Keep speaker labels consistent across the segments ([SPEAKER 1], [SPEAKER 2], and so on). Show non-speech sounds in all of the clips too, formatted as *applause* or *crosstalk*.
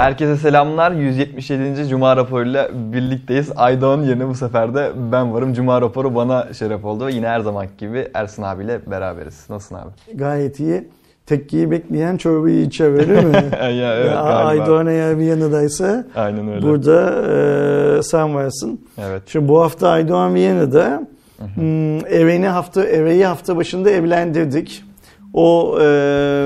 [SPEAKER 1] Herkese selamlar. 177. Cuma raporuyla birlikteyiz. Aydoğan yerine bu sefer de ben varım. Cuma raporu bana şeref oldu. Yine her zamanki gibi Ersin abiyle beraberiz. Nasılsın abi?
[SPEAKER 2] Gayet iyi. Tekkiyi bekleyen çorbayı içer öyle mi? *laughs*
[SPEAKER 1] ya, evet,
[SPEAKER 2] Ya. Aydoğan eğer bir yanındaysa
[SPEAKER 1] Aynen öyle.
[SPEAKER 2] burada e, sen varsın.
[SPEAKER 1] Evet.
[SPEAKER 2] Şimdi bu hafta Aydoğan Viyana'da hmm, Eren'i hafta Eren'i hafta başında evlendirdik. O e,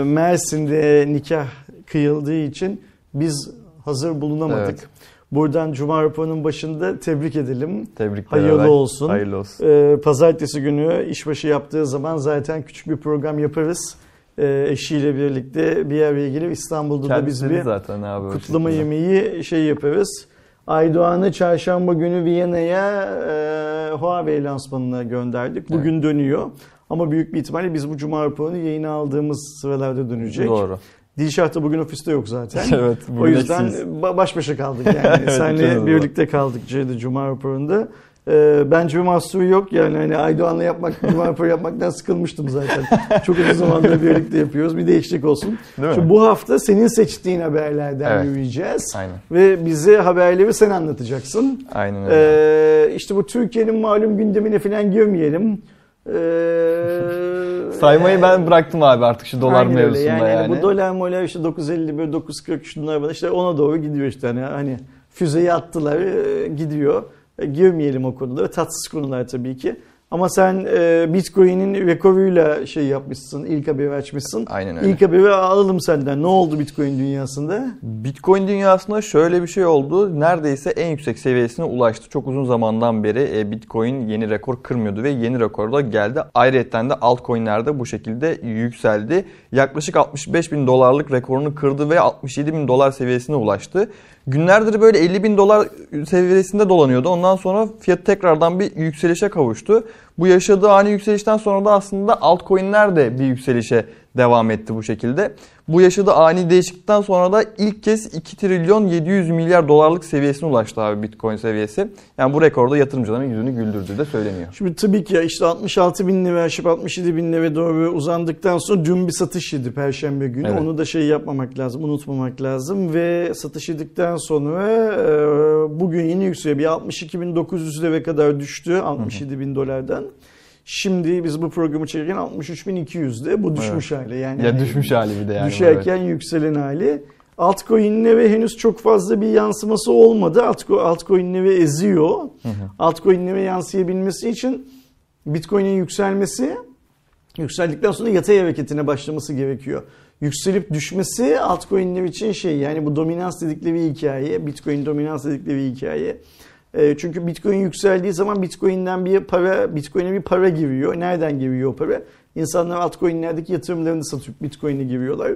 [SPEAKER 2] Mersin'de nikah kıyıldığı için biz hazır bulunamadık.
[SPEAKER 1] Evet.
[SPEAKER 2] Buradan Cuma raporunun başında tebrik edelim.
[SPEAKER 1] Tebrikler.
[SPEAKER 2] Hayırlı
[SPEAKER 1] Eray.
[SPEAKER 2] olsun.
[SPEAKER 1] Hayırlı olsun.
[SPEAKER 2] Ee, pazartesi günü işbaşı yaptığı zaman zaten küçük bir program yaparız. Ee, eşiyle birlikte bir araya gelip İstanbul'da da biz
[SPEAKER 1] Kendisi
[SPEAKER 2] bir
[SPEAKER 1] zaten abi.
[SPEAKER 2] kutlama
[SPEAKER 1] şekilde.
[SPEAKER 2] yemeği şey yaparız. Aydoğan'ı çarşamba günü Viyana'ya e, Huawei lansmanına gönderdik. Bugün dönüyor. Ama büyük bir ihtimalle biz bu cuma raporunu yayına aldığımız sıralarda dönecek.
[SPEAKER 1] Doğru.
[SPEAKER 2] Dilşah da bugün ofiste yok zaten. *laughs*
[SPEAKER 1] Evet,
[SPEAKER 2] o yüzden
[SPEAKER 1] eksiyiz.
[SPEAKER 2] ba- baş başa kaldık yani. *laughs*
[SPEAKER 1] Evet,
[SPEAKER 2] Seninle birlikte kaldık Ceyda Cuma raporunda. Ee, bence bir mahsuru yok yani hani Aydoğan'la yapmak, Cuma raporu yapmaktan sıkılmıştım zaten. *laughs* Çok uzun zamandır birlikte yapıyoruz. Bir değişiklik olsun.
[SPEAKER 1] Değil mi?
[SPEAKER 2] Şimdi bu hafta senin seçtiğin haberlerden
[SPEAKER 1] Evet.
[SPEAKER 2] yürüyeceğiz.
[SPEAKER 1] Aynen.
[SPEAKER 2] Ve bize haberleri sen anlatacaksın.
[SPEAKER 1] Aynen öyle.
[SPEAKER 2] Ee, işte bu Türkiye'nin malum gündemine falan girmeyelim. Ee,
[SPEAKER 1] Saymayı ben bıraktım abi artık şu dolar
[SPEAKER 2] Aynen
[SPEAKER 1] mevzusunda
[SPEAKER 2] yani.
[SPEAKER 1] yani.
[SPEAKER 2] Bu dolar molar işte 9.51, 9.40 şunlar bana işte ona doğru gidiyor işte hani, hani füzeyi attılar e, gidiyor. E, girmeyelim o konulara. Tatsız konular tabii ki. Ama sen e, Bitcoin'in rekoruyla şey yapmışsın, ilk haberi açmışsın.
[SPEAKER 1] Aynen öyle.
[SPEAKER 2] İlk haberi alalım senden. Ne oldu Bitcoin dünyasında?
[SPEAKER 1] Bitcoin dünyasında şöyle bir şey oldu. Neredeyse en yüksek seviyesine ulaştı. Çok uzun zamandan beri e, Bitcoin yeni rekor kırmıyordu ve yeni rekor da geldi. Ayrıca de altcoin'ler de bu şekilde yükseldi. Yaklaşık 65 bin dolarlık rekorunu kırdı ve 67 bin dolar seviyesine ulaştı. Günlerdir böyle 50 bin dolar seviyesinde dolanıyordu. Ondan sonra fiyat tekrardan bir yükselişe kavuştu. Bu yaşadığı ani yükselişten sonra da aslında altcoin'ler de bir yükselişe devam etti bu şekilde. Bu yaşadığı ani değişiklikten sonra da ilk kez 2 trilyon 700 milyar dolarlık seviyesine ulaştı abi Bitcoin seviyesi. Yani bu rekorda yatırımcıların yüzünü güldürdüğü de söyleniyor.
[SPEAKER 2] Şimdi tabii ki ya işte 66 bin lira aşıp 67 bin lira doğru uzandıktan sonra dün bir satış yedi Perşembe günü.
[SPEAKER 1] Evet.
[SPEAKER 2] Onu da şey yapmamak lazım, unutmamak lazım. Ve satış yedikten sonra e, bugün yine yükseliyor. Bir 62.900 lira kadar düştü 67 bin dolardan. Şimdi biz bu programı çekerken 63.200'de bu düşmüş hali. Yani
[SPEAKER 1] Ya
[SPEAKER 2] hani
[SPEAKER 1] düşmüş hali bir de yani.
[SPEAKER 2] düşerken yükselen hali. Altcoin'lere henüz çok fazla bir yansıması olmadı. Altco- Altcoin'leri eziyor. Altcoin'lere yansıyabilmesi için Bitcoin'in yükselmesi, yükseldikten sonra yatay hareketine başlaması gerekiyor. Yükselip düşmesi altcoin'ler için şey yani bu dominans dedikleri hikaye, Bitcoin dominans dedikleri hikaye. E, Çünkü Bitcoin yükseldiği zaman Bitcoin'den bir para, Bitcoin'e bir para giriyor. Nereden giriyor o para? İnsanlar altcoin'lerdeki yatırımlarını satıp Bitcoin'e giriyorlar.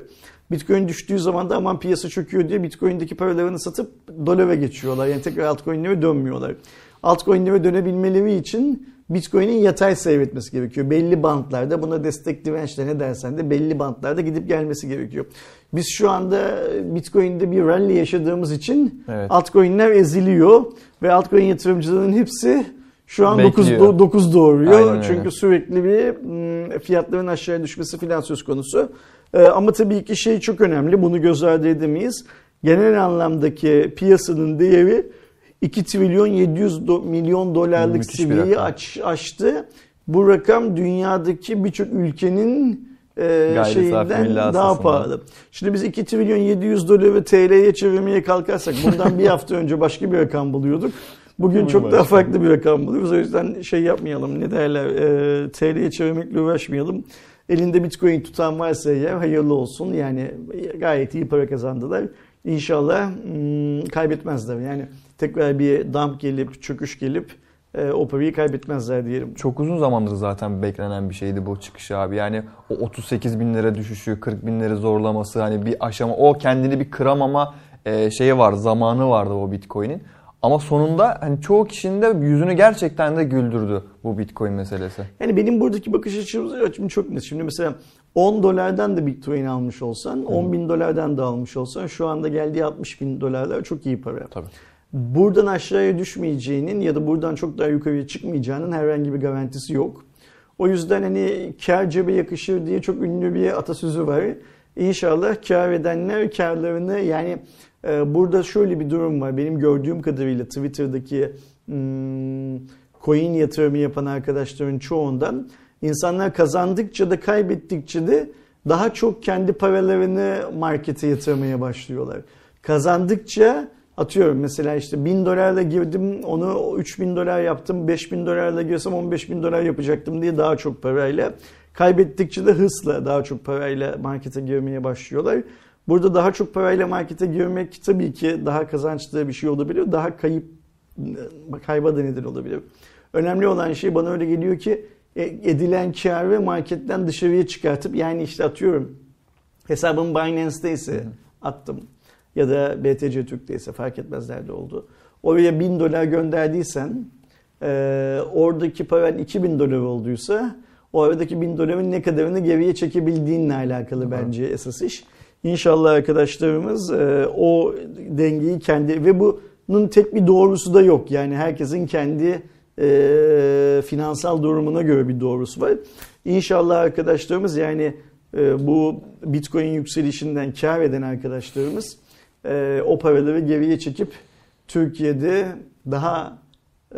[SPEAKER 2] Bitcoin düştüğü zaman da aman piyasa çöküyor diye Bitcoin'deki paralarını satıp dolara geçiyorlar. Yani tekrar altcoin'lere dönmüyorlar. Altcoin'lere dönebilmeleri için Bitcoin'in yatay seyretmesi gerekiyor. Belli bantlarda buna destek dirençle ne dersen de belli bantlarda gidip gelmesi gerekiyor. Biz şu anda Bitcoin'de bir rally yaşadığımız için
[SPEAKER 1] Evet.
[SPEAKER 2] altcoin'ler eziliyor ve altcoin yatırımcılarının hepsi şu an 9,
[SPEAKER 1] Bekliyor.
[SPEAKER 2] 9 doğuruyor.
[SPEAKER 1] Aynen öyle.
[SPEAKER 2] Çünkü sürekli bir mm, fiyatların aşağıya düşmesi filan söz konusu. Ee, Ama tabii ki şey çok önemli. Bunu göz ardı edemeyiz. Genel anlamdaki piyasanın değeri 2 trilyon 700 do- milyon dolarlık
[SPEAKER 1] Müthiş
[SPEAKER 2] seviyeyi aç, aştı. Bu rakam dünyadaki birçok ülkenin e,
[SPEAKER 1] Gayri
[SPEAKER 2] şeyinden daha pahalı. Şimdi biz 2 trilyon 700 doları TL'ye çevirmeye kalkarsak bundan bir hafta önce başka bir rakam buluyorduk. Bugün çok daha farklı bir rakam buluyoruz. O yüzden şey yapmayalım ne derler e, TL'ye çevirmekle uğraşmayalım. Elinde bitcoin tutan varsa eğer hayırlı olsun. Yani gayet iyi para kazandılar. İnşallah hmm, kaybetmezler. Yani tekrar bir dump gelip çöküş gelip e, o parayı kaybetmezler diyelim.
[SPEAKER 1] Çok uzun zamandır zaten beklenen bir şeydi bu çıkış abi. Yani o 38 bin lira düşüşü, 40 bin lira zorlaması hani bir aşama o kendini bir kıramama e, şeyi var, zamanı vardı o Bitcoin'in. Ama sonunda hani çoğu kişinin de yüzünü gerçekten de güldürdü bu Bitcoin meselesi.
[SPEAKER 2] Yani benim buradaki bakış açım, çok net. Şimdi mesela 10 dolardan da Bitcoin almış olsan, 10 bin dolardan da almış olsan şu anda geldiği 60 bin dolarlar çok iyi para.
[SPEAKER 1] Tabii.
[SPEAKER 2] Buradan aşağıya düşmeyeceğinin ya da buradan çok daha yukarıya çıkmayacağının herhangi bir garantisi yok. O yüzden hani kar cebe yakışır diye çok ünlü bir atasözü var. İnşallah kar edenler karlarını yani e, burada şöyle bir durum var. Benim gördüğüm kadarıyla Twitter'daki hmm, coin yatırımı yapan arkadaşların çoğundan insanlar kazandıkça da kaybettikçe de daha çok kendi paralarını markete yatırmaya başlıyorlar. Kazandıkça atıyorum mesela işte 1000 dolarla girdim onu 3000 dolar yaptım 5000 dolarla girsem 15 bin dolar yapacaktım diye daha çok parayla kaybettikçe de hırsla daha çok parayla markete girmeye başlıyorlar. Burada daha çok parayla markete girmek tabii ki daha kazançlı bir şey olabilir. Daha kayıp kayba da neden olabilir. Önemli olan şey bana öyle geliyor ki e, edilen karı marketten dışarıya çıkartıp yani işte atıyorum hesabım Binance'deyse attım ya da BTC Türk'teyse fark etmez nerede oldu. Oraya 1000 dolar gönderdiysen e, oradaki paran 2000 dolar olduysa o aradaki 1000 doların ne kadarını geriye çekebildiğinle alakalı Hı. bence esas iş. İnşallah arkadaşlarımız e, o dengeyi kendi ve bunun tek bir doğrusu da yok. Yani herkesin kendi e, finansal durumuna göre bir doğrusu var. İnşallah arkadaşlarımız yani e, bu Bitcoin yükselişinden kar eden arkadaşlarımız e, o paraları geriye çekip Türkiye'de daha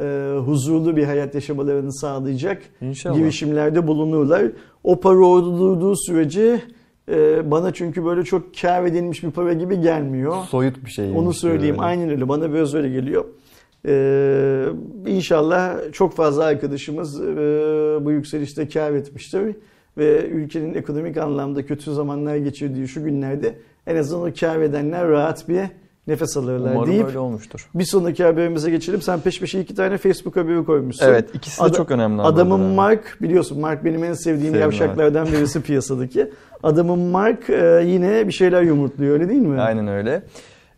[SPEAKER 2] e, huzurlu bir hayat yaşamalarını sağlayacak İnşallah. girişimlerde bulunurlar. O para durduğu sürece e, bana çünkü böyle çok kar edilmiş bir para gibi gelmiyor.
[SPEAKER 1] Soyut bir şey.
[SPEAKER 2] Onu söyleyeyim. Öyle. Aynen öyle. Bana biraz öyle geliyor. Ee, inşallah çok fazla arkadaşımız e, bu yükselişte kar etmiştir ve ülkenin ekonomik anlamda kötü zamanlar geçirdiği şu günlerde en azından o edenler rahat bir nefes alırlar
[SPEAKER 1] Umarım
[SPEAKER 2] deyip
[SPEAKER 1] öyle olmuştur.
[SPEAKER 2] bir sonraki haberimize geçelim. Sen peş peşe iki tane Facebook haberi koymuşsun.
[SPEAKER 1] Evet ikisi de Ad- çok önemli.
[SPEAKER 2] Adamın yani. Mark biliyorsun Mark benim en sevdiğim Sevdim, yavşaklardan evet. birisi piyasadaki. Adamın Mark e, yine bir şeyler yumurtluyor öyle değil mi?
[SPEAKER 1] Aynen öyle.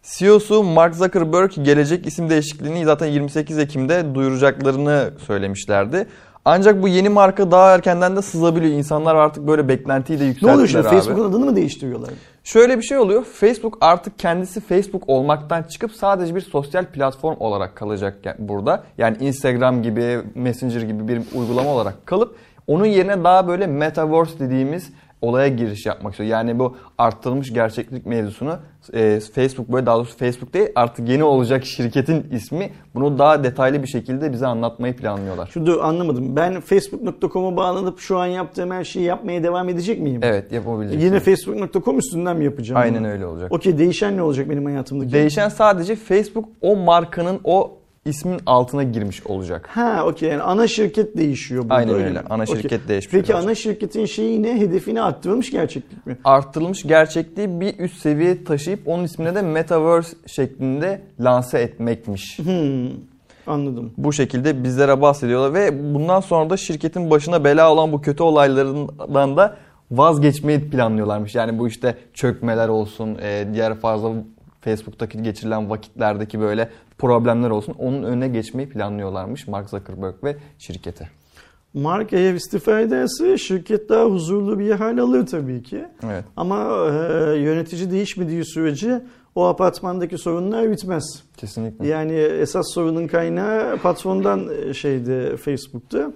[SPEAKER 1] CEO'su Mark Zuckerberg gelecek isim değişikliğini zaten 28 Ekim'de duyuracaklarını söylemişlerdi. Ancak bu yeni marka daha erkenden de sızabiliyor. İnsanlar artık böyle beklentiyi de yükselttiler
[SPEAKER 2] Ne oluyor şimdi? Facebook'un adını mı değiştiriyorlar?
[SPEAKER 1] Şöyle bir şey oluyor. Facebook artık kendisi Facebook olmaktan çıkıp sadece bir sosyal platform olarak kalacak burada. Yani Instagram gibi, Messenger gibi bir uygulama olarak kalıp onun yerine daha böyle metaverse dediğimiz olaya giriş yapmak istiyor. Yani bu arttırılmış gerçeklik mevzusunu e, Facebook böyle daha doğrusu Facebook değil artık yeni olacak şirketin ismi bunu daha detaylı bir şekilde bize anlatmayı planlıyorlar.
[SPEAKER 2] Şurada anlamadım. Ben facebook.com'a bağlanıp şu an yaptığım her şeyi yapmaya devam edecek miyim?
[SPEAKER 1] Evet yapabileceksin.
[SPEAKER 2] Yine facebook.com üstünden mi yapacağım?
[SPEAKER 1] Aynen onu? öyle olacak.
[SPEAKER 2] Okey değişen ne olacak benim hayatımdaki?
[SPEAKER 1] Değişen sadece Facebook o markanın o ismin altına girmiş olacak.
[SPEAKER 2] Ha okey yani ana şirket değişiyor burada.
[SPEAKER 1] Aynen öyle. Ana okay. şirket değişmiş.
[SPEAKER 2] Peki ana şirketin şeyi ne? Hedefini arttırılmış gerçeklik mi?
[SPEAKER 1] Arttırılmış gerçekliği bir üst seviye taşıyıp onun ismine de Metaverse şeklinde lanse etmekmiş.
[SPEAKER 2] Hmm. Anladım.
[SPEAKER 1] Bu şekilde bizlere bahsediyorlar ve bundan sonra da şirketin başına bela olan bu kötü olaylarından da vazgeçmeyi planlıyorlarmış. Yani bu işte çökmeler olsun, diğer fazla Facebook'taki geçirilen vakitlerdeki böyle problemler olsun. Onun önüne geçmeyi planlıyorlarmış Mark Zuckerberg ve şirketi.
[SPEAKER 2] Mark eğer istifa ederse şirket daha huzurlu bir hal alır tabii ki.
[SPEAKER 1] Evet.
[SPEAKER 2] Ama e, yönetici değişmediği sürece o apartmandaki sorunlar bitmez.
[SPEAKER 1] Kesinlikle.
[SPEAKER 2] Yani esas sorunun kaynağı patrondan e, şeydi Facebook'ta.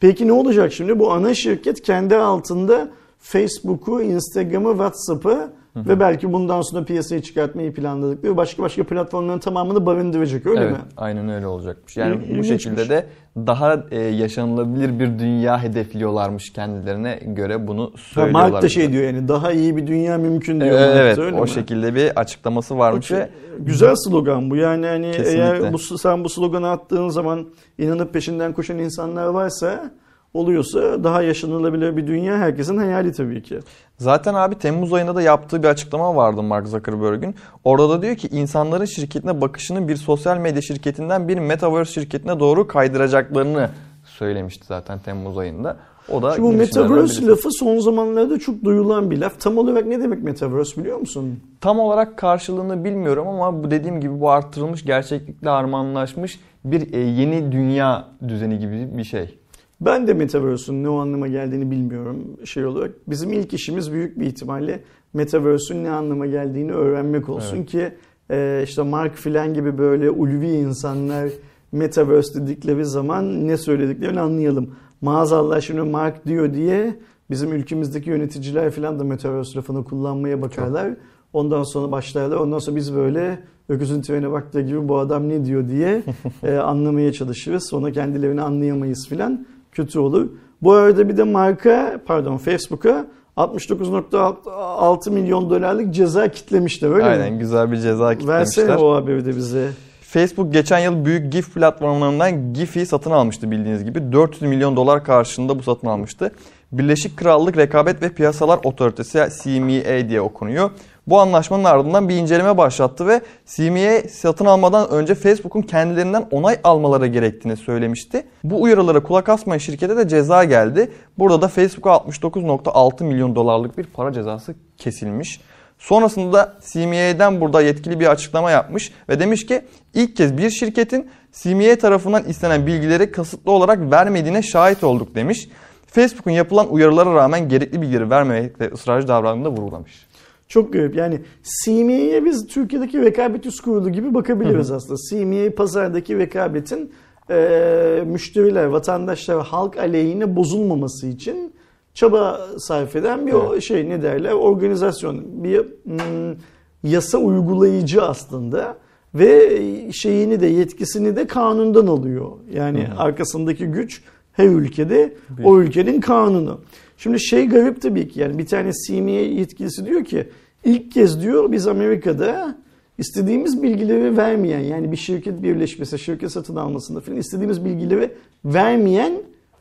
[SPEAKER 2] Peki ne olacak şimdi? Bu ana şirket kendi altında Facebook'u, Instagram'ı, WhatsApp'ı ve belki bundan sonra piyasaya çıkartmayı planladıkları başka başka platformların tamamını barındıracak öyle
[SPEAKER 1] evet,
[SPEAKER 2] mi?
[SPEAKER 1] Aynen öyle olacakmış. Yani İl, bu şekilde de daha e, yaşanılabilir bir dünya hedefliyorlarmış kendilerine göre bunu söylüyorlar.
[SPEAKER 2] Mark da şey diyor yani daha iyi bir dünya mümkün diyor.
[SPEAKER 1] Evet, evet öyle o mi? şekilde bir açıklaması varmış okay.
[SPEAKER 2] güzel slogan bu. Yani hani Kesinlikle. eğer bu sen bu sloganı attığın zaman inanıp peşinden koşan insanlar varsa oluyorsa daha yaşanılabilir bir dünya herkesin hayali tabii ki.
[SPEAKER 1] Zaten abi Temmuz ayında da yaptığı bir açıklama vardı Mark Zuckerberg'ün. Orada da diyor ki insanların şirketine bakışını bir sosyal medya şirketinden bir metaverse şirketine doğru kaydıracaklarını söylemişti zaten Temmuz ayında. O da
[SPEAKER 2] Şimdi bu metaverse lafı son zamanlarda çok duyulan bir laf. Tam olarak ne demek metaverse biliyor musun?
[SPEAKER 1] Tam olarak karşılığını bilmiyorum ama bu dediğim gibi bu arttırılmış gerçeklikle harmanlaşmış bir e, yeni dünya düzeni gibi bir şey.
[SPEAKER 2] Ben de Metaverse'ün ne o anlama geldiğini bilmiyorum şey olarak. Bizim ilk işimiz büyük bir ihtimalle Metaverse'ün ne anlama geldiğini öğrenmek olsun evet. ki e, işte Mark filan gibi böyle ulvi insanlar Metaverse dedikleri zaman ne söylediklerini anlayalım. Maazallah şimdi Mark diyor diye Bizim ülkemizdeki yöneticiler falan da metaverse lafını kullanmaya bakarlar. Ondan sonra başlarlar. Ondan sonra biz böyle öküzün trene baktığı gibi bu adam ne diyor diye *laughs* e, anlamaya çalışırız. Sonra kendilerini anlayamayız filan. Kötü olur. Bu arada bir de marka pardon Facebook'a 69.6 milyon dolarlık ceza kitlemişler öyle
[SPEAKER 1] Aynen
[SPEAKER 2] mi?
[SPEAKER 1] güzel bir ceza kitlemişler.
[SPEAKER 2] Versene o haberi de bize.
[SPEAKER 1] Facebook geçen yıl büyük GIF platformlarından GIF'i satın almıştı bildiğiniz gibi. 400 milyon dolar karşılığında bu satın almıştı. Birleşik Krallık Rekabet ve Piyasalar Otoritesi CMA diye okunuyor. Bu anlaşmanın ardından bir inceleme başlattı ve CMA satın almadan önce Facebook'un kendilerinden onay almaları gerektiğini söylemişti. Bu uyarılara kulak asmayan şirkete de ceza geldi. Burada da Facebook'a 69.6 milyon dolarlık bir para cezası kesilmiş. Sonrasında da CMA'den burada yetkili bir açıklama yapmış ve demiş ki ilk kez bir şirketin CMA tarafından istenen bilgileri kasıtlı olarak vermediğine şahit olduk demiş. Facebook'un yapılan uyarılara rağmen gerekli bilgileri vermemekte ısrarcı davrandığını da vurgulamış.
[SPEAKER 2] Çok garip. Yani CMA'ye biz Türkiye'deki rekabet üst kurulu gibi bakabiliriz aslında. CMA pazardaki rekabetin e, müşteriler, vatandaşlar, halk aleyhine bozulmaması için çaba sarf eden bir o şey ne derler organizasyon. Bir hmm, yasa uygulayıcı aslında ve şeyini de yetkisini de kanundan alıyor. Yani arkasındaki güç her ülkede o ülkenin kanunu. Şimdi şey garip tabii ki yani bir tane CMA yetkilisi diyor ki ilk kez diyor biz Amerika'da istediğimiz bilgileri vermeyen yani bir şirket birleşmesi, şirket satın almasında falan istediğimiz bilgileri vermeyen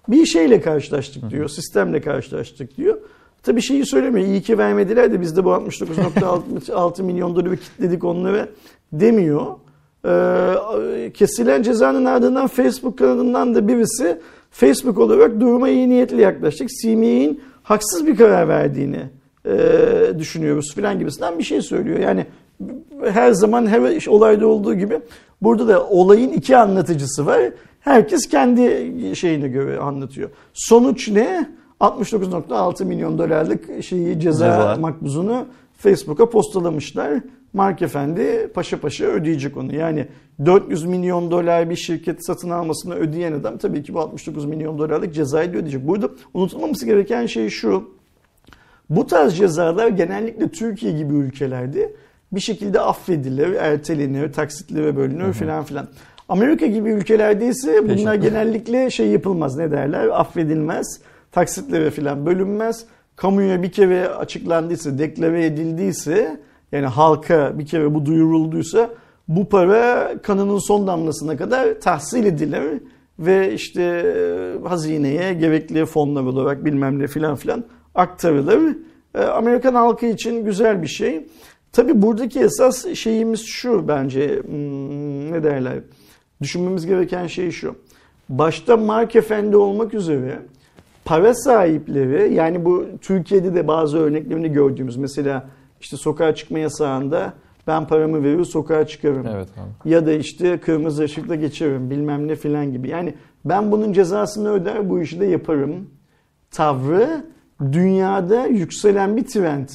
[SPEAKER 2] bir şeyle karşılaştık diyor. Sistemle karşılaştık diyor. Tabii şeyi söylemiyor. İyi ki vermediler de biz de bu 69.6 *laughs* milyon doları kitledik onları demiyor. Ee, kesilen cezanın ardından Facebook kanalından da birisi Facebook olarak duruma iyi niyetli yaklaştık. CMA'in haksız bir karar verdiğini e, düşünüyoruz filan gibisinden bir şey söylüyor. Yani her zaman her olayda olduğu gibi burada da olayın iki anlatıcısı var. Herkes kendi şeyine göre anlatıyor. Sonuç ne? 69.6 milyon dolarlık şeyi ceza,
[SPEAKER 1] Ceza.
[SPEAKER 2] makbuzunu Facebook'a postalamışlar. Mark Efendi paşa paşa ödeyecek onu. Yani 400 milyon dolar bir şirket satın almasını ödeyen adam tabii ki bu 69 milyon dolarlık cezayı da ödeyecek. Burada unutulmaması gereken şey şu. Bu tarz cezalar genellikle Türkiye gibi ülkelerde bir şekilde affedilir, ertelenir, taksitlere bölünür filan filan. Amerika gibi ülkelerde ise bunlar *laughs* genellikle şey yapılmaz ne derler affedilmez, taksitlere filan bölünmez. Kamuya bir kere açıklandıysa, deklare edildiyse yani halka bir kere bu duyurulduysa bu para kanının son damlasına kadar tahsil edilir ve işte e, hazineye gerekli fonlar olarak bilmem ne filan filan aktarılır. E, Amerikan halkı için güzel bir şey. Tabi buradaki esas şeyimiz şu bence hmm, ne derler düşünmemiz gereken şey şu. Başta Mark Efendi olmak üzere para sahipleri yani bu Türkiye'de de bazı örneklerini gördüğümüz mesela işte sokağa çıkma yasağında ben paramı verir sokağa çıkarım.
[SPEAKER 1] Evet abi.
[SPEAKER 2] Ya da işte kırmızı ışıkla geçerim bilmem ne filan gibi. Yani ben bunun cezasını öder bu işi de yaparım. Tavrı dünyada yükselen bir trend.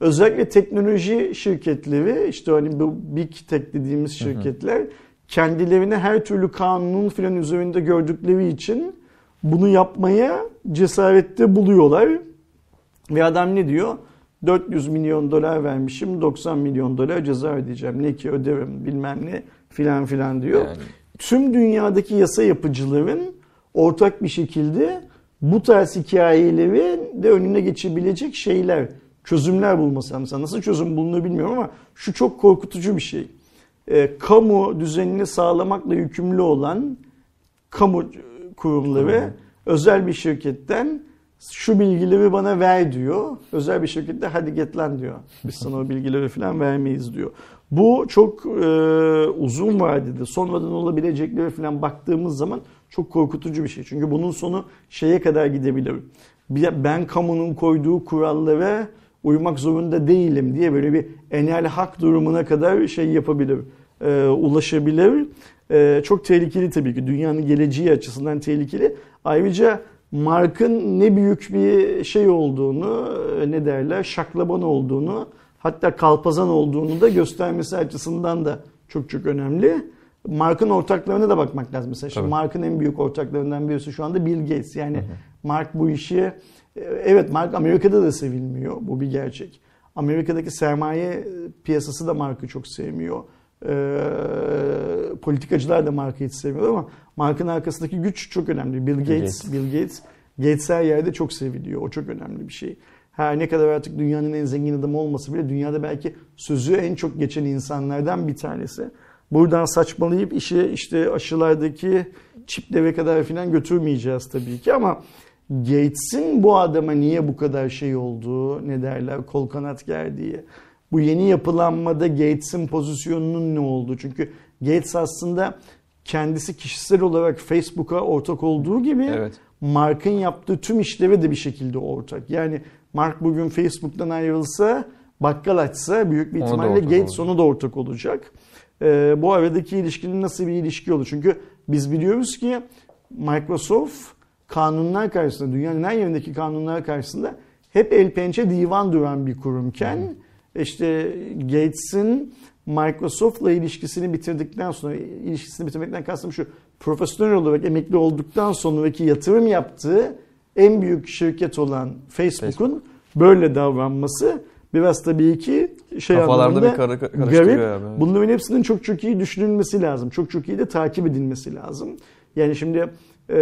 [SPEAKER 2] Özellikle teknoloji şirketleri işte hani bu big tech dediğimiz şirketler kendilerini her türlü kanunun filan üzerinde gördükleri için bunu yapmaya cesarette buluyorlar. Ve adam ne diyor? 400 milyon dolar vermişim 90 milyon dolar ceza ödeyeceğim. Ne ki öderim bilmem ne filan filan diyor.
[SPEAKER 1] Yani-
[SPEAKER 2] Tüm dünyadaki yasa yapıcıların ortak bir şekilde bu tarz hikayeleri de önüne geçebilecek şeyler, çözümler bulması. Mesela nasıl çözüm bulunur bilmiyorum ama şu çok korkutucu bir şey. Ee, kamu düzenini sağlamakla yükümlü olan kamu kurumları özel bir şirketten şu bilgileri bana ver diyor. Özel bir şirkette hadi get lan diyor. Biz sana o bilgileri falan vermeyiz diyor. Bu çok e, uzun vadede sonradan olabilecekleri falan baktığımız zaman çok korkutucu bir şey. Çünkü bunun sonu şeye kadar gidebilir. Ben kamunun koyduğu kurallara uymak zorunda değilim diye böyle bir enel hak durumuna kadar şey yapabilir, e, ulaşabilir. E, çok tehlikeli tabii ki. Dünyanın geleceği açısından tehlikeli. Ayrıca Mark'ın ne büyük bir şey olduğunu, e, ne derler, şaklaban olduğunu, hatta kalpazan olduğunu da göstermesi açısından da çok çok önemli. Mark'ın ortaklarına da bakmak lazım. Mesela şimdi. Mark'ın en büyük ortaklarından birisi şu anda Bill Gates. Yani Mark bu işi e, evet Mark Amerika'da da sevilmiyor. Bu bir gerçek. Amerika'daki sermaye piyasası da Mark'ı çok sevmiyor. Ee, politikacılar da Mark'ı hiç sevmiyor ama Mark'ın arkasındaki güç çok önemli. Bill Gates, Bill Gates, Gates, her yerde çok seviliyor. O çok önemli bir şey. Her ne kadar artık dünyanın en zengin adamı olması bile dünyada belki sözü en çok geçen insanlardan bir tanesi. Buradan saçmalayıp işi işte aşılardaki çiplere kadar falan götürmeyeceğiz tabii ki ama Gates'in bu adama niye bu kadar şey olduğu, ne derler, kol kanat gerdiği, bu yeni yapılanmada Gates'in pozisyonunun ne olduğu. Çünkü Gates aslında kendisi kişisel olarak Facebook'a ortak olduğu gibi evet. Mark'ın yaptığı tüm işleve de bir şekilde ortak. Yani Mark bugün Facebook'tan ayrılsa, bakkal açsa büyük bir ihtimalle Gates ona da ortak olacak. Ee, bu aradaki ilişkinin nasıl bir ilişki olur? Çünkü biz biliyoruz ki Microsoft kanunlar karşısında, dünyanın her yerindeki kanunlar karşısında hep el pençe divan duran bir kurumken hmm. işte Gates'in Microsoft'la ilişkisini bitirdikten sonra ilişkisini bitirmekten kastım şu profesyonel olarak emekli olduktan sonraki yatırım yaptığı en büyük şirket olan Facebook'un Facebook. böyle davranması biraz tabii ki şey
[SPEAKER 1] Kafalarda bir kar- garip.
[SPEAKER 2] Abi. Bunların hepsinin çok çok iyi düşünülmesi lazım. Çok çok iyi de takip edilmesi lazım. Yani şimdi e,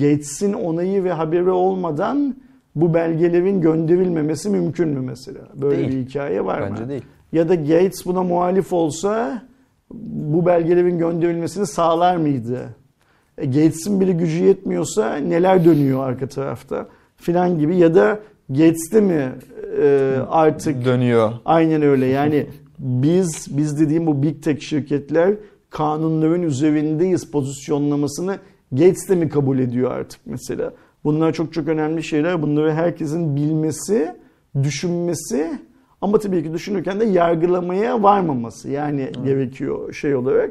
[SPEAKER 2] Gates'in onayı ve haberi olmadan bu belgelerin gönderilmemesi mümkün mü mesela? Böyle değil. bir hikaye var
[SPEAKER 1] Bence
[SPEAKER 2] mı?
[SPEAKER 1] Bence değil.
[SPEAKER 2] Ya da Gates buna muhalif olsa bu belgelerin gönderilmesini sağlar mıydı? E, Gates'in bile gücü yetmiyorsa neler dönüyor arka tarafta filan gibi ya da Gates'te mi e, artık
[SPEAKER 1] dönüyor.
[SPEAKER 2] Aynen öyle. Yani biz biz dediğim bu big tech şirketler kanunların üzerindeyiz pozisyonlamasını Gates'te mi kabul ediyor artık mesela? Bunlar çok çok önemli şeyler. Bunları herkesin bilmesi, düşünmesi ama tabii ki düşünürken de yargılamaya varmaması yani Hı. gerekiyor şey olarak.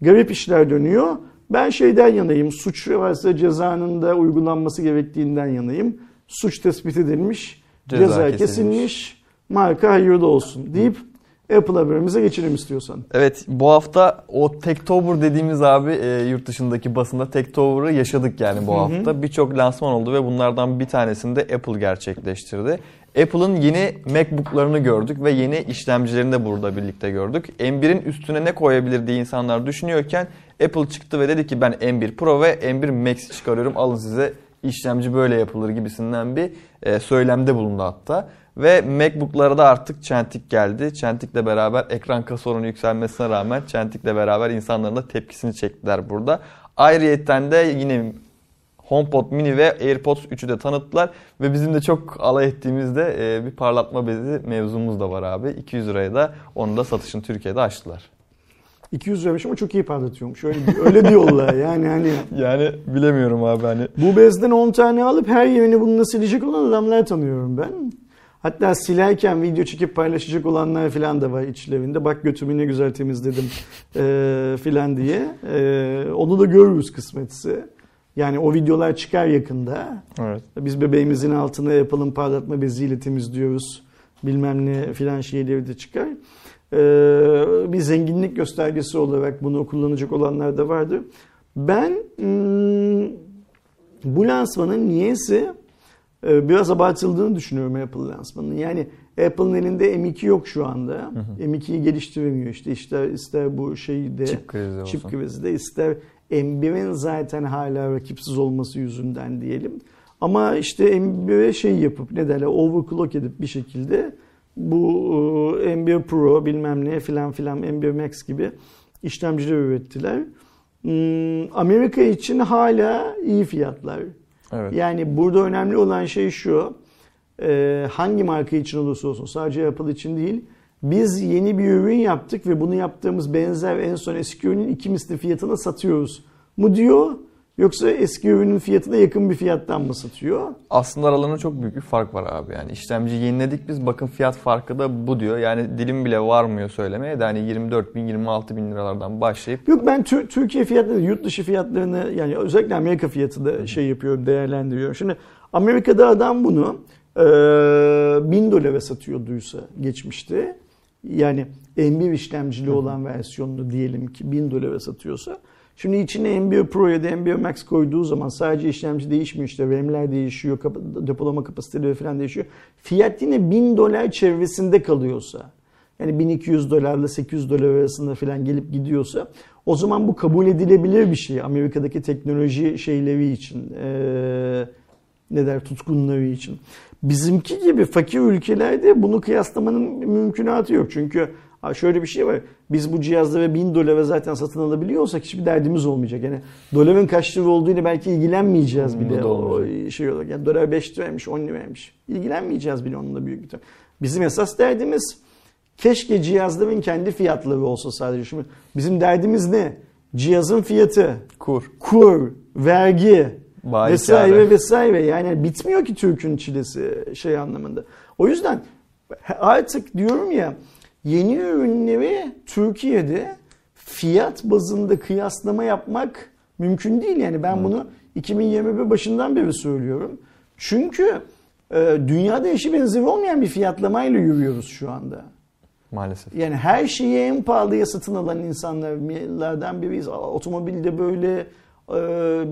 [SPEAKER 2] Garip işler dönüyor. Ben şeyden yanayım. Suç varsa cezanın da uygulanması gerektiğinden yanayım. Suç tespit edilmiş, ceza, ceza kesilmiş. kesilmiş, marka hayırlı olsun deyip Apple haberimize geçelim istiyorsan.
[SPEAKER 1] Evet bu hafta o Techtober dediğimiz abi e, yurt dışındaki basında Techtober'ı yaşadık yani bu hafta. Birçok lansman oldu ve bunlardan bir tanesini de Apple gerçekleştirdi. Apple'ın yeni MacBook'larını gördük ve yeni işlemcilerini de burada birlikte gördük. M1'in üstüne ne koyabilir diye insanlar düşünüyorken Apple çıktı ve dedi ki ben M1 Pro ve M1 Max çıkarıyorum alın size işlemci böyle yapılır gibisinden bir e, söylemde bulundu hatta. Ve MacBook'lara da artık çentik geldi. Çentikle beraber ekran kasa oranı yükselmesine rağmen çentikle beraber insanların da tepkisini çektiler burada. Ayrıyetten de yine HomePod mini ve AirPods 3'ü de tanıttılar. Ve bizim de çok alay ettiğimizde e, bir parlatma bezi mevzumuz da var abi. 200 liraya da onu da satışını Türkiye'de açtılar.
[SPEAKER 2] 200 liraymış ama çok iyi parlatıyormuş. Öyle, öyle diyorlar *laughs* yani hani.
[SPEAKER 1] Yani bilemiyorum abi hani.
[SPEAKER 2] Bu bezden 10 tane alıp her yerini bununla silecek olan adamlar tanıyorum ben. Hatta silerken video çekip paylaşacak olanlar falan da var içlerinde. Bak götümü ne güzel temizledim e, filan diye. E, onu da görürüz kısmetse. Yani o videolar çıkar yakında.
[SPEAKER 1] Evet.
[SPEAKER 2] Biz bebeğimizin altına yapalım parlatma beziyle temizliyoruz. Bilmem ne filan şeyleri de çıkar. Ee, bir zenginlik göstergesi olarak bunu kullanacak olanlar da vardı. Ben hmm, bu lansmanın niyeyse e, biraz abartıldığını düşünüyorum Apple lansmanının. Yani Apple'ın elinde M2 yok şu anda. Hı hı. M2'yi geliştiremiyor işte. İster, ister bu şeyde
[SPEAKER 1] çip krizi,
[SPEAKER 2] çip krizi de ister M1'in zaten hala rakipsiz olması yüzünden diyelim. Ama işte M1'e şey yapıp ne derler overclock edip bir şekilde bu e, M1 Pro bilmem ne filan filan M1 Max gibi işlemciler ürettiler. Hmm, Amerika için hala iyi fiyatlar. Evet. Yani burada önemli olan şey şu. E, hangi marka için olursa olsun sadece Apple için değil. Biz yeni bir ürün yaptık ve bunu yaptığımız benzer en son eski ürünün iki misli fiyatına satıyoruz mu diyor Yoksa eski ürünün fiyatına yakın bir fiyattan mı satıyor?
[SPEAKER 1] Aslında aralarında çok büyük bir fark var abi. Yani işlemci yeniledik biz bakın fiyat farkı da bu diyor. Yani dilim bile varmıyor söylemeye de hani 24 bin 26 bin liralardan başlayıp.
[SPEAKER 2] Yok ben Türkiye fiyatları yurt dışı fiyatlarını yani özellikle Amerika fiyatı da şey yapıyorum değerlendiriyorum. Şimdi Amerika'da adam bunu e, 1000 dolara satıyorduysa geçmişte yani M1 işlemcili olan versiyonunu diyelim ki 1000 dolara satıyorsa Şimdi içine M1 Pro ya da M1 Max koyduğu zaman sadece işlemci değişmiyor işte RAM'ler değişiyor, kapa- depolama kapasiteleri falan değişiyor. Fiyat yine 1000 dolar çevresinde kalıyorsa yani 1200 dolarla 800 dolar arasında falan gelip gidiyorsa o zaman bu kabul edilebilir bir şey Amerika'daki teknoloji şeyleri için. Ee, ne der tutkunları için. Bizimki gibi fakir ülkelerde bunu kıyaslamanın mümkünatı yok. Çünkü şöyle bir şey var. Biz bu cihazları 1000 dolara zaten satın alabiliyorsak hiçbir derdimiz olmayacak. Yani doların kaç lira olduğuyla belki ilgilenmeyeceğiz
[SPEAKER 1] Hmm,
[SPEAKER 2] bile.
[SPEAKER 1] da
[SPEAKER 2] O şey olarak. Yani dolar 5 liraymış, 10 liraymış. İlgilenmeyeceğiz bile onunla büyük ihtimal. Bizim esas derdimiz keşke cihazların kendi fiyatları olsa sadece. Şimdi bizim derdimiz ne? Cihazın fiyatı,
[SPEAKER 1] Kur.
[SPEAKER 2] kur, vergi
[SPEAKER 1] Bayi
[SPEAKER 2] vesaire vesaire. Yani bitmiyor ki Türk'ün çilesi şey anlamında. O yüzden artık diyorum ya yeni ürünleri Türkiye'de fiyat bazında kıyaslama yapmak mümkün değil. Yani ben bunu 2021 başından beri söylüyorum. Çünkü e, dünyada eşi benzeri olmayan bir fiyatlamayla yürüyoruz şu anda.
[SPEAKER 1] Maalesef.
[SPEAKER 2] Yani her şeyi en pahalıya satın alan insanlardan biriyiz. Otomobilde böyle,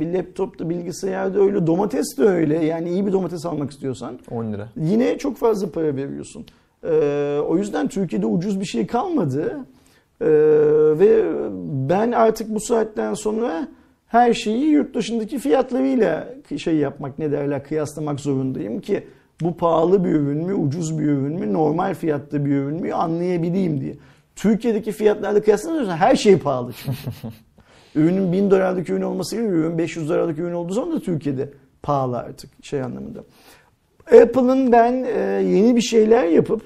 [SPEAKER 2] bir laptopta, bilgisayarda öyle, domates de öyle. Yani iyi bir domates almak istiyorsan
[SPEAKER 1] 10 lira.
[SPEAKER 2] yine çok fazla para veriyorsun. E, o yüzden Türkiye'de ucuz bir şey kalmadı. E, ve ben artık bu saatten sonra her şeyi yurt dışındaki fiyatlarıyla şey yapmak ne derler kıyaslamak zorundayım ki bu pahalı bir ürün mü, ucuz bir ürün mü, normal fiyatta bir ürün mü anlayabileyim diye. Türkiye'deki fiyatlarla kıyaslanırsa her şey pahalı çünkü. *laughs* Ürünün 1000 dolarlık ürün olması gibi ürün 500 dolarlık ürün olduğu zaman da Türkiye'de pahalı artık şey anlamında. Apple'ın ben e, yeni bir şeyler yapıp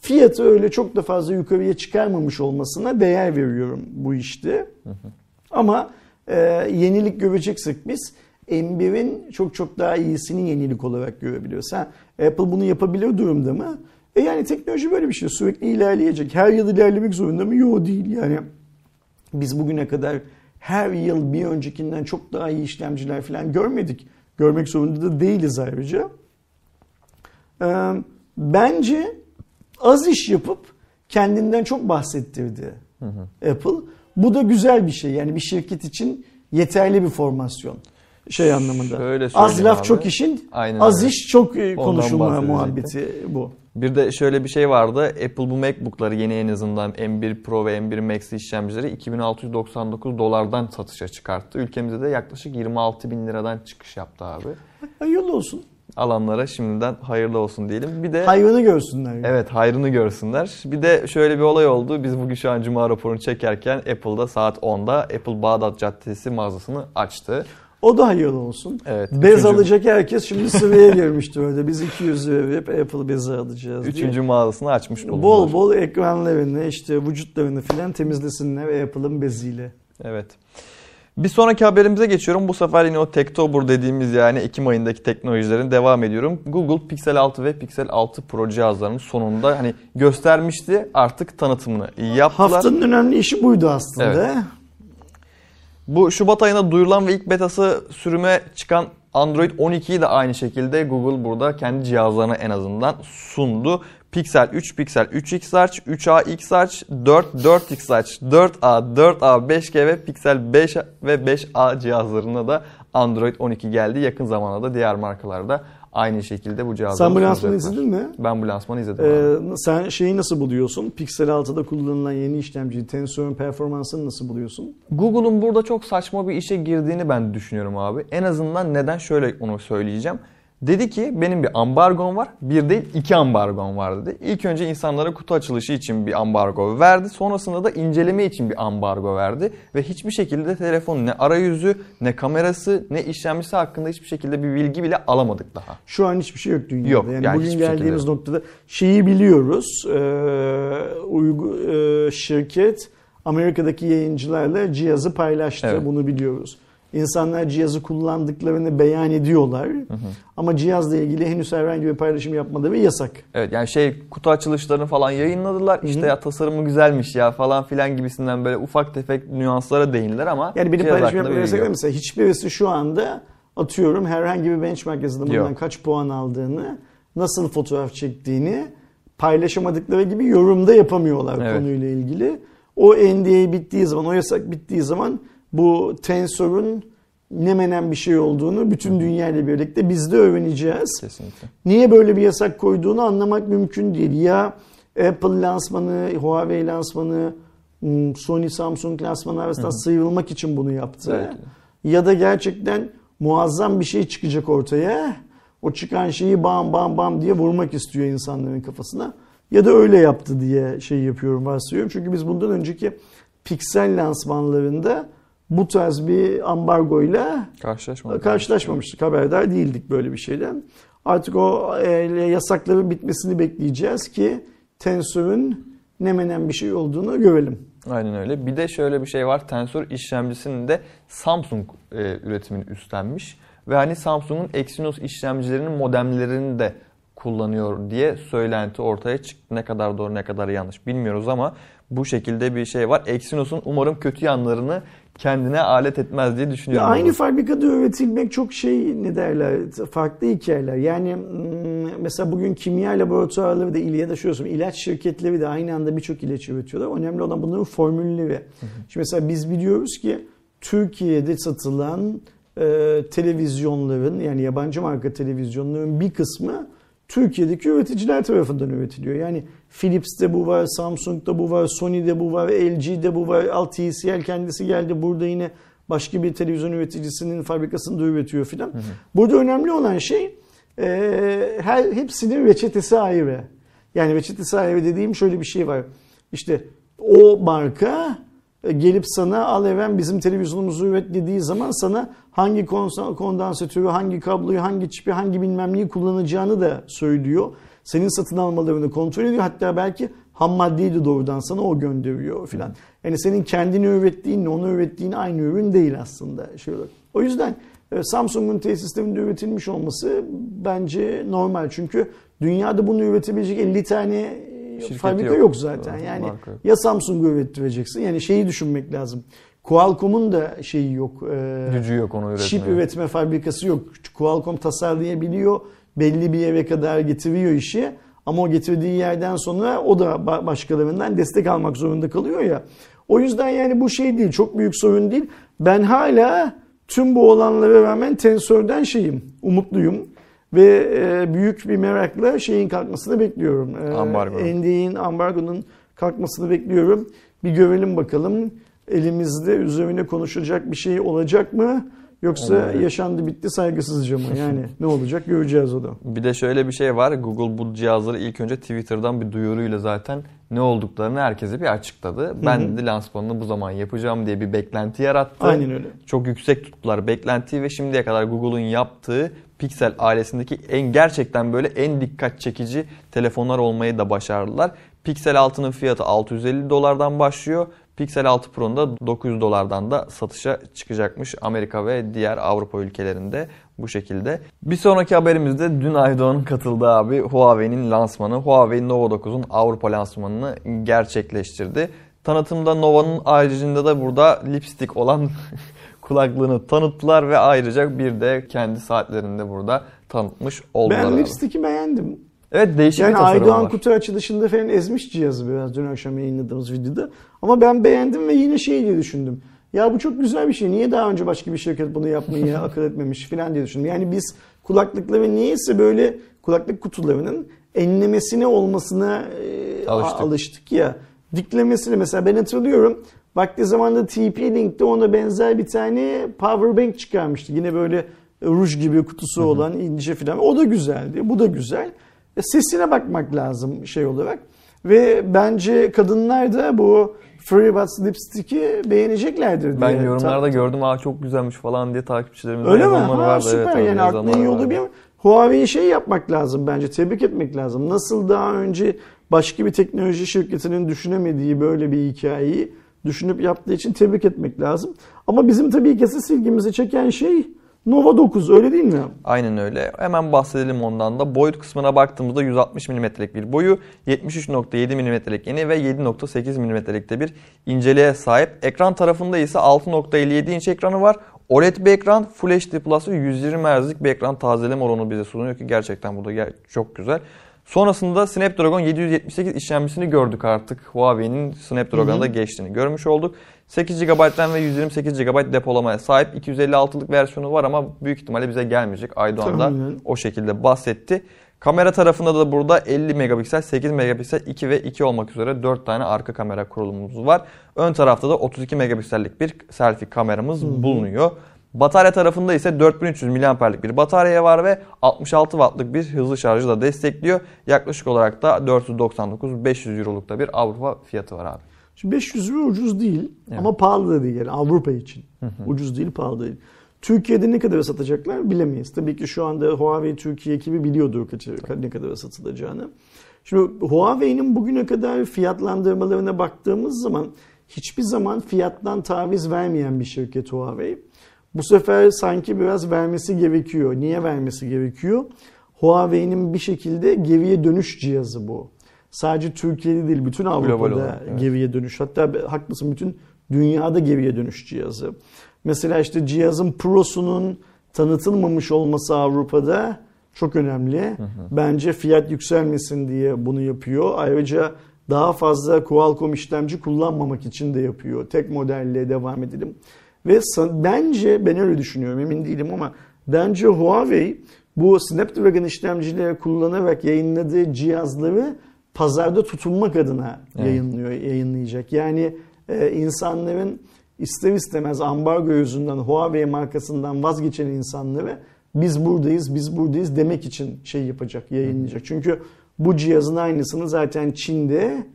[SPEAKER 2] fiyatı öyle çok da fazla yukarıya çıkarmamış olmasına değer veriyorum bu işte. Ama e, yenilik göreceksek biz M1'in çok çok daha iyisini yenilik olarak görebiliyoruz. Ha, Apple bunu yapabilir durumda mı? E yani teknoloji böyle bir şey. Sürekli ilerleyecek. Her yıl ilerlemek zorunda mı? Yok değil. Yani biz bugüne kadar her yıl bir öncekinden çok daha iyi işlemciler falan görmedik. Görmek zorunda da değiliz ayrıca. Ee, bence az iş yapıp kendinden çok bahsettirdi Apple. Bu da güzel bir şey. Yani bir şirket için yeterli bir formasyon. Şey anlamında.
[SPEAKER 1] Şöyle
[SPEAKER 2] az laf
[SPEAKER 1] abi.
[SPEAKER 2] çok işin,
[SPEAKER 1] Aynen
[SPEAKER 2] az
[SPEAKER 1] öyle.
[SPEAKER 2] iş çok e, konuşulma muhabbeti bu.
[SPEAKER 1] Bir de şöyle bir şey vardı. Apple bu MacBook'ları yeni en azından M1 Pro ve M1 Max işlemcileri 2699 dolardan satışa çıkarttı. Ülkemizde de yaklaşık 26 bin liradan çıkış yaptı abi.
[SPEAKER 2] Hayırlı olsun.
[SPEAKER 1] Alanlara şimdiden hayırlı olsun diyelim. Bir de
[SPEAKER 2] Hayvanı görsünler. yani.
[SPEAKER 1] Evet hayrını görsünler. Bir de şöyle bir olay oldu. Biz bugün şu an Cuma raporunu çekerken Apple'da saat 10'da Apple Bağdat Caddesi mağazasını açtı.
[SPEAKER 2] O da hayırlı olsun.
[SPEAKER 1] Evet.
[SPEAKER 2] Bez
[SPEAKER 1] üçüncü-
[SPEAKER 2] alacak herkes şimdi sıraya girmişti öyle. Biz 200 lira verip Apple bezi alacağız diye.
[SPEAKER 1] Üçüncü mağazasını açmış bulundular.
[SPEAKER 2] Bol bol ekranlarını işte vücutlarını filan temizlesinler Apple'ın beziyle.
[SPEAKER 1] Evet. Bir sonraki haberimize geçiyorum. Bu sefer yine o Tektober dediğimiz yani Ekim ayındaki teknolojilerin devam ediyorum. Google Pixel 6 ve Pixel 6 Pro cihazlarının sonunda hani göstermişti artık tanıtımını yaptılar.
[SPEAKER 2] Haftanın önemli işi buydu aslında.
[SPEAKER 1] Bu Şubat ayında duyurulan ve ilk betası sürüme çıkan Android 12'yi de aynı şekilde Google burada kendi cihazlarına en azından sundu. Pixel 3, Pixel 3X Large, 3A X Large, 4, 4X Large, 4A, 4A, 5G ve Pixel 5 ve 5A cihazlarına da Android 12 geldi. Yakın zamanda da diğer markalarda aynı şekilde bu cihazları
[SPEAKER 2] Sen bu lansmanı izledin mi?
[SPEAKER 1] Ben bu lansmanı izledim.
[SPEAKER 2] Ee, sen şeyi nasıl buluyorsun? Pixel 6'da kullanılan yeni işlemci Tensor'un performansını nasıl buluyorsun?
[SPEAKER 1] Google'un burada çok saçma bir işe girdiğini ben düşünüyorum abi. En azından neden şöyle onu söyleyeceğim. Dedi ki benim bir ambargom var. Bir değil iki ambargom var dedi. İlk önce insanlara kutu açılışı için bir ambargo verdi. Sonrasında da inceleme için bir ambargo verdi. Ve hiçbir şekilde telefonun ne arayüzü, ne kamerası, ne işlemcisi hakkında hiçbir şekilde bir bilgi bile alamadık daha.
[SPEAKER 2] Şu an hiçbir şey yok dünyada.
[SPEAKER 1] Yok,
[SPEAKER 2] yani,
[SPEAKER 1] yani
[SPEAKER 2] bugün geldiğimiz
[SPEAKER 1] şekilde.
[SPEAKER 2] noktada şeyi biliyoruz. Ee, uygu, e, şirket Amerika'daki yayıncılarla cihazı paylaştı.
[SPEAKER 1] Evet.
[SPEAKER 2] Bunu biliyoruz. İnsanlar cihazı kullandıklarını beyan ediyorlar. Ama cihazla ilgili henüz herhangi bir paylaşım yapmaları yasak.
[SPEAKER 1] Evet yani şey kutu açılışlarını falan yayınladılar. İşte ya tasarımı güzelmiş ya falan filan gibisinden böyle ufak tefek nüanslara değindiler ama
[SPEAKER 2] Yani benim
[SPEAKER 1] cihaz
[SPEAKER 2] paylaşım yapmaya yasak değil. Mesela hiçbirisi şu anda atıyorum herhangi bir benchmark yazılımından
[SPEAKER 1] Yok.
[SPEAKER 2] kaç puan aldığını, nasıl fotoğraf çektiğini paylaşamadıkları gibi yorumda yapamıyorlar
[SPEAKER 1] Evet.
[SPEAKER 2] konuyla ilgili. O NDA bittiği zaman, o yasak bittiği zaman bu tensörün ne menen bir şey olduğunu bütün dünya ile birlikte biz de öğreneceğiz.
[SPEAKER 1] Kesinlikle.
[SPEAKER 2] Niye böyle bir yasak koyduğunu anlamak mümkün değil. Ya Apple lansmanı, Huawei lansmanı, hmm, Sony, Samsung lansmanı arasında sıyrılmak için bunu yaptı.
[SPEAKER 1] Belki.
[SPEAKER 2] Ya da gerçekten muazzam bir şey çıkacak ortaya. O çıkan şeyi bam bam bam diye vurmak istiyor insanların kafasına. Ya da öyle yaptı diye şey yapıyorum varsayıyorum. Çünkü biz bundan önceki Pixel lansmanlarında bu tarz bir ambargoyla
[SPEAKER 1] Karşılaşmadık.
[SPEAKER 2] karşılaşmamıştık. Haberdar değildik böyle bir şeyden. Artık o e, yasakların bitmesini bekleyeceğiz ki Tensor'un ne menen bir şey olduğunu görelim.
[SPEAKER 1] Aynen öyle. Bir de şöyle bir şey var. Tensor işlemcisini de Samsung e, üretimini üstlenmiş. Ve hani Samsung'un Exynos işlemcilerinin modemlerini de kullanıyor diye söylenti ortaya çıktı. Ne kadar doğru ne kadar yanlış bilmiyoruz ama bu şekilde bir şey var. Exynos'un umarım kötü yanlarını kendine alet etmez diye
[SPEAKER 2] Ya
[SPEAKER 1] düşünüyorum.
[SPEAKER 2] aynı
[SPEAKER 1] bunu.
[SPEAKER 2] fabrikada üretilmek çok şey ne derler farklı hikayeler. Yani mm, mesela bugün kimya laboratuvarları da ya da söyleyeyim ilaç şirketleri de aynı anda birçok ilaç üretiyorlar. Önemli olan bunların formülleri. Şimdi mesela biz biliyoruz ki Türkiye'de satılan e, televizyonların yani yabancı marka televizyonların bir kısmı Türkiye'deki üreticiler tarafından üretiliyor. Yani Philips'te bu var, Samsung'da bu var, Sony'de bu var, LG'de bu var, Alt TCL kendisi geldi burada yine başka bir televizyon üreticisinin fabrikasında üretiyor filan. Burada önemli olan şey e, her hepsinin reçetesi ayrı. Yani reçetesi ayrı dediğim şöyle bir şey var. İşte o marka gelip sana al even bizim televizyonumuzu üret dediği zaman sana hangi kondansatörü, hangi kabloyu, hangi çipi, hangi bilmem neyi kullanacağını da söylüyor. Senin satın almalarını kontrol ediyor. Hatta belki ham maddeyi de doğrudan sana o gönderiyor filan. Yani senin kendini ürettiğinle onu ürettiğin aynı ürün değil aslında. Şey olarak. O yüzden e, Samsung'un tesislerinde üretilmiş olması bence normal. Çünkü dünyada bunu üretebilecek 50 tane e,
[SPEAKER 1] Şirket
[SPEAKER 2] fabrika
[SPEAKER 1] yok.
[SPEAKER 2] yok zaten.
[SPEAKER 1] Evet,
[SPEAKER 2] Yani
[SPEAKER 1] marka
[SPEAKER 2] ya Samsung'u ürettireceksin. Yani şeyi düşünmek lazım. Qualcomm'un da şeyi yok. e,
[SPEAKER 1] Gücü yok onu üretmeye.
[SPEAKER 2] Çip üretme fabrikası yok. Qualcomm tasarlayabiliyor. Belli bir yere kadar getiriyor işi. Ama o getirdiği yerden sonra o da ba- başkalarından destek almak zorunda kalıyor ya. O yüzden yani bu şey değil. Çok büyük sorun değil. Ben hala tüm bu olanlara rağmen Tensor'dan şeyim. Umutluyum. Ve e, büyük bir merakla şeyin kalkmasını bekliyorum. E,
[SPEAKER 1] Ambargo.
[SPEAKER 2] NDA'nin ambargonun kalkmasını bekliyorum. Bir görelim bakalım elimizde üzerine konuşacak bir şey olacak mı? Yoksa
[SPEAKER 1] Evet.
[SPEAKER 2] yaşandı bitti saygısızca mı? Yani *laughs* ne olacak göreceğiz o da.
[SPEAKER 1] Bir de şöyle bir şey var. Google bu cihazları ilk önce Twitter'dan bir duyuruyla zaten ne olduklarını herkese bir açıkladı. Ben de lansmanını bu zaman yapacağım diye bir beklenti yarattı.
[SPEAKER 2] Aynen öyle.
[SPEAKER 1] Çok yüksek tuttular beklentiyi ve şimdiye kadar Google'un yaptığı Pixel ailesindeki en gerçekten böyle en dikkat çekici telefonlar olmayı da başardılar. Pixel 6'nın fiyatı 650 dolardan başlıyor. Pixel 6 Pro'nun da 900 dolardan da satışa çıkacakmış Amerika ve diğer Avrupa ülkelerinde bu şekilde. Bir sonraki haberimizde dün Aydoğan'ın katıldığı abi Huawei'nin lansmanı. Huawei Nova 9'un Avrupa lansmanını gerçekleştirdi. Tanıtımda Nova'nın ayrıcında da burada lipstick olan *laughs* kulaklığını tanıttılar ve ayrıca bir de kendi saatlerinde burada tanıtmış oldular.
[SPEAKER 2] Ben lipstick'i beğendim.
[SPEAKER 1] Evet değişik
[SPEAKER 2] Yani
[SPEAKER 1] bir tasarım
[SPEAKER 2] Aydoğan
[SPEAKER 1] var.
[SPEAKER 2] kutu açılışında falan ezmiş cihazı biraz dün akşam yayınladığımız videoda. Ama ben beğendim ve yine şey diye düşündüm. Ya bu çok güzel bir şey. Niye daha önce başka bir şirket bunu yapmayı *laughs* akıl etmemiş falan diye düşündüm. Yani biz kulaklıkları niyeyse böyle kulaklık kutularının enlemesine olmasına e,
[SPEAKER 1] Alıştık.
[SPEAKER 2] alıştık ya. Diklemesine mesela ben hatırlıyorum. Vakti zamanında TP-Link'te ona benzer bir tane power bank çıkarmıştı. Yine böyle ruj gibi kutusu olan ince falan. O da güzeldi. Bu da güzel. E, Sesine bakmak lazım şey olarak. Ve bence kadınlar da bu FreeBuds lipstick'i beğeneceklerdir diye.
[SPEAKER 1] Ben yorumlarda
[SPEAKER 2] Ta-
[SPEAKER 1] gördüm aa çok güzelmiş falan diye takipçilerimizden
[SPEAKER 2] Öyle mi? Ha,
[SPEAKER 1] vardı.
[SPEAKER 2] süper
[SPEAKER 1] Evet,
[SPEAKER 2] yani aklın
[SPEAKER 1] yazanlar
[SPEAKER 2] yolu
[SPEAKER 1] vardı.
[SPEAKER 2] bir Huawei'ye şey yapmak lazım bence tebrik etmek lazım. Nasıl daha önce başka bir teknoloji şirketinin düşünemediği böyle bir hikayeyi düşünüp yaptığı için tebrik etmek lazım. Ama bizim tabii ki esas ilgimizi çeken şey Nova 9 öyle değil mi?
[SPEAKER 1] Aynen öyle. Hemen bahsedelim ondan da. Boyut kısmına baktığımızda 160 mm'lik bir boyu, 73.7 mm'lik eni ve 7.8 mm'lik de bir inceliğe sahip. Ekran tarafında ise 6.57 inç ekranı var. OLED bir ekran, Full HD Plus ve 120 Hz'lik bir ekran tazeleme oranı bize sunuyor ki gerçekten bu da çok güzel. Sonrasında Snapdragon 778 işlemcisini gördük artık. Huawei'nin Snapdragon'a da geçtiğini görmüş olduk. 8 GB RAM ve 128 GB depolamaya sahip 256'lık versiyonu var ama büyük ihtimalle bize gelmeyecek. Aydoğan da o şekilde bahsetti. Kamera tarafında da burada 50 megapiksel, 8 megapiksel, 2 ve 2 olmak üzere 4 tane arka kamera kurulumumuz var. Ön tarafta da 32 megapiksellik bir selfie kameramız bulunuyor. Batarya tarafında ise 4300 mAh'lik bir batarya var ve 66 wattlık bir hızlı şarjı da destekliyor. Yaklaşık olarak da 499-500 euroluk da bir Avrupa fiyatı var abi.
[SPEAKER 2] Şimdi 500 euro ucuz değil
[SPEAKER 1] Evet.
[SPEAKER 2] ama pahalı da değil yani Avrupa için. Ucuz değil, pahalı değil. Türkiye'de ne kadar satacaklar bilemeyiz. Tabii ki şu anda Huawei Türkiye ekibi biliyordur kaç- ne kadar satılacağını. Şimdi Huawei'nin bugüne kadar fiyatlandırmalarına baktığımız zaman hiçbir zaman fiyattan taviz vermeyen bir şirket Huawei. Bu sefer sanki biraz vermesi gerekiyor. Niye vermesi gerekiyor? Huawei'nin bir şekilde geriye dönüş cihazı bu. Sadece Türkiye'de değil bütün Avrupa'da
[SPEAKER 1] olarak, evet.
[SPEAKER 2] geriye dönüş. Hatta haklısın bütün dünyada geriye dönüş cihazı. Mesela işte cihazın Pro'sunun tanıtılmamış olması Avrupa'da çok önemli. Bence fiyat yükselmesin diye bunu yapıyor. Ayrıca daha fazla Qualcomm işlemci kullanmamak için de yapıyor. Tek modelle devam edelim. Ve bence ben öyle düşünüyorum emin değilim ama bence Huawei bu Snapdragon işlemcileri kullanarak yayınladığı cihazları pazarda tutunmak adına
[SPEAKER 1] Evet.
[SPEAKER 2] yayınlıyor, yayınlayacak. Yani e, insanların ister istemez ambargo yüzünden Huawei markasından vazgeçen insanlara biz buradayız, biz buradayız demek için şey yapacak, yayınlayacak. Çünkü bu cihazın aynısını zaten Çin'de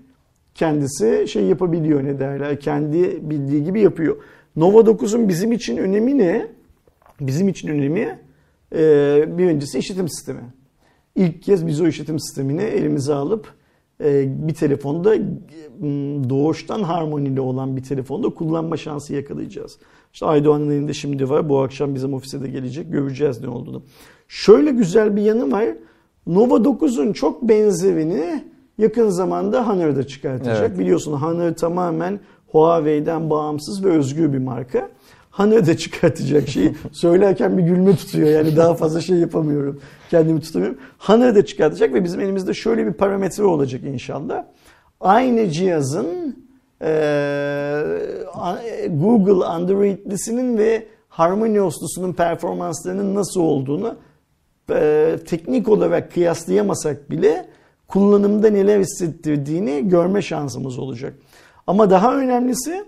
[SPEAKER 2] kendisi şey yapabiliyor ne derler, kendi bildiği gibi yapıyor. Nova 9'un bizim için önemi ne? Bizim için önemi e, birincisi işletim sistemi. İlk kez biz o işletim sistemini elimize alıp e, bir telefonda m, doğuştan harmonili olan bir telefonda kullanma şansı yakalayacağız. İşte Aydoğan'ın elinde şimdi var. Bu akşam bizim ofise de gelecek. Göreceğiz ne olduğunu. Şöyle güzel bir yanı var. Nova 9'un çok benzerini yakın zamanda Honor'da çıkartacak.
[SPEAKER 1] Evet.
[SPEAKER 2] Biliyorsun Honor tamamen Huawei'den bağımsız ve özgür bir marka. Honor çıkartacak şeyi *laughs* söylerken bir gülme tutuyor yani daha fazla şey yapamıyorum. Kendimi tutamıyorum. Honor da çıkartacak ve bizim elimizde şöyle bir parametre olacak inşallah. Aynı cihazın eee, Google Android'lisinin ve HarmonyOS'lusunun performanslarının nasıl olduğunu eee, teknik olarak kıyaslayamasak bile kullanımda neler hissettirdiğini görme şansımız olacak. Ama daha önemlisi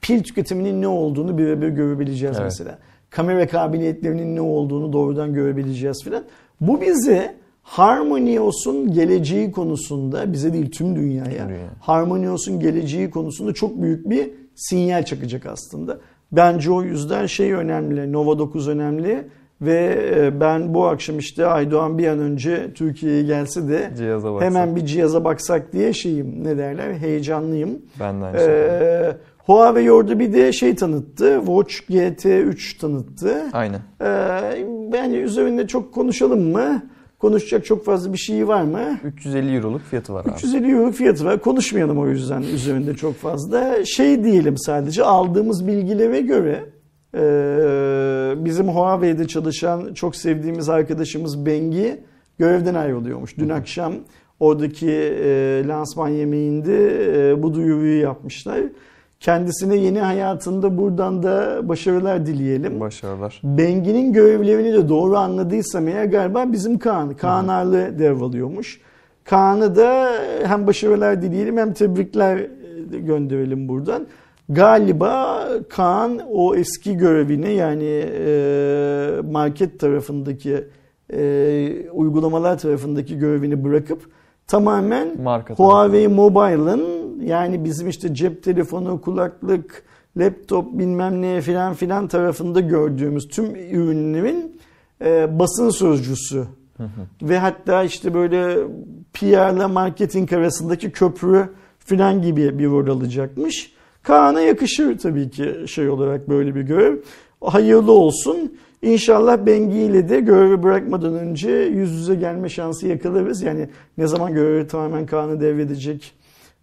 [SPEAKER 2] pil tüketiminin ne olduğunu birebir görebileceğiz
[SPEAKER 1] Evet.
[SPEAKER 2] mesela. Kamera kabiliyetlerinin ne olduğunu doğrudan görebileceğiz filan. Bu bize HarmonyOS'un geleceği konusunda bize değil tüm dünyaya
[SPEAKER 1] Tüm dünya.
[SPEAKER 2] HarmonyOS'un geleceği konusunda çok büyük bir sinyal çakacak aslında. Bence o yüzden şey önemli, Nova 9 önemli ve e, ben bu akşam işte Aydoğan bir an önce Türkiye'ye gelse de hemen bir cihaza baksak diye şeyim ne derler heyecanlıyım.
[SPEAKER 1] Ben de aynı.
[SPEAKER 2] Ee, Huawei orada bir de şey tanıttı. Watch GT3 tanıttı.
[SPEAKER 1] Aynen.
[SPEAKER 2] Ee, bence üzerinde çok konuşalım mı? Konuşacak çok fazla bir şey var mı?
[SPEAKER 1] 350 euroluk fiyatı var abi.
[SPEAKER 2] 350 euro fiyatı var. Konuşmayalım o yüzden üzerinde çok fazla. Şey diyelim sadece aldığımız bilgilere göre bizim Huawei'de çalışan çok sevdiğimiz arkadaşımız Bengi görevden ayrılıyormuş. Dün akşam oradaki e, lansman yemeğinde e, bu duyuruyu yapmışlar. Kendisine yeni hayatında buradan da başarılar dileyelim.
[SPEAKER 1] Başarılar.
[SPEAKER 2] Bengi'nin görevlerini de doğru anladıysam eğer galiba bizim Kaan. Kaan Arlı devralıyormuş. Kaan'ı da hem başarılar dileyelim hem tebrikler e, gönderelim buradan. Galiba Kaan o eski görevini yani e, market tarafındaki e, uygulamalar tarafındaki görevini bırakıp tamamen
[SPEAKER 1] Marka
[SPEAKER 2] Huawei Mobile'ın yani bizim işte cep telefonu, kulaklık, laptop bilmem ne filan filan tarafında gördüğümüz tüm ürünlerin e, basın sözcüsü. Ve hatta işte böyle PR'la marketing arasındaki köprü filan gibi bir rol alacakmış. Kaan'a yakışır tabii ki şey olarak böyle bir görev. Hayırlı olsun. İnşallah Bengi ile de görevi bırakmadan önce yüz yüze gelme şansı yakalarız. Yani ne zaman görevi tamamen Kaan'a devredecek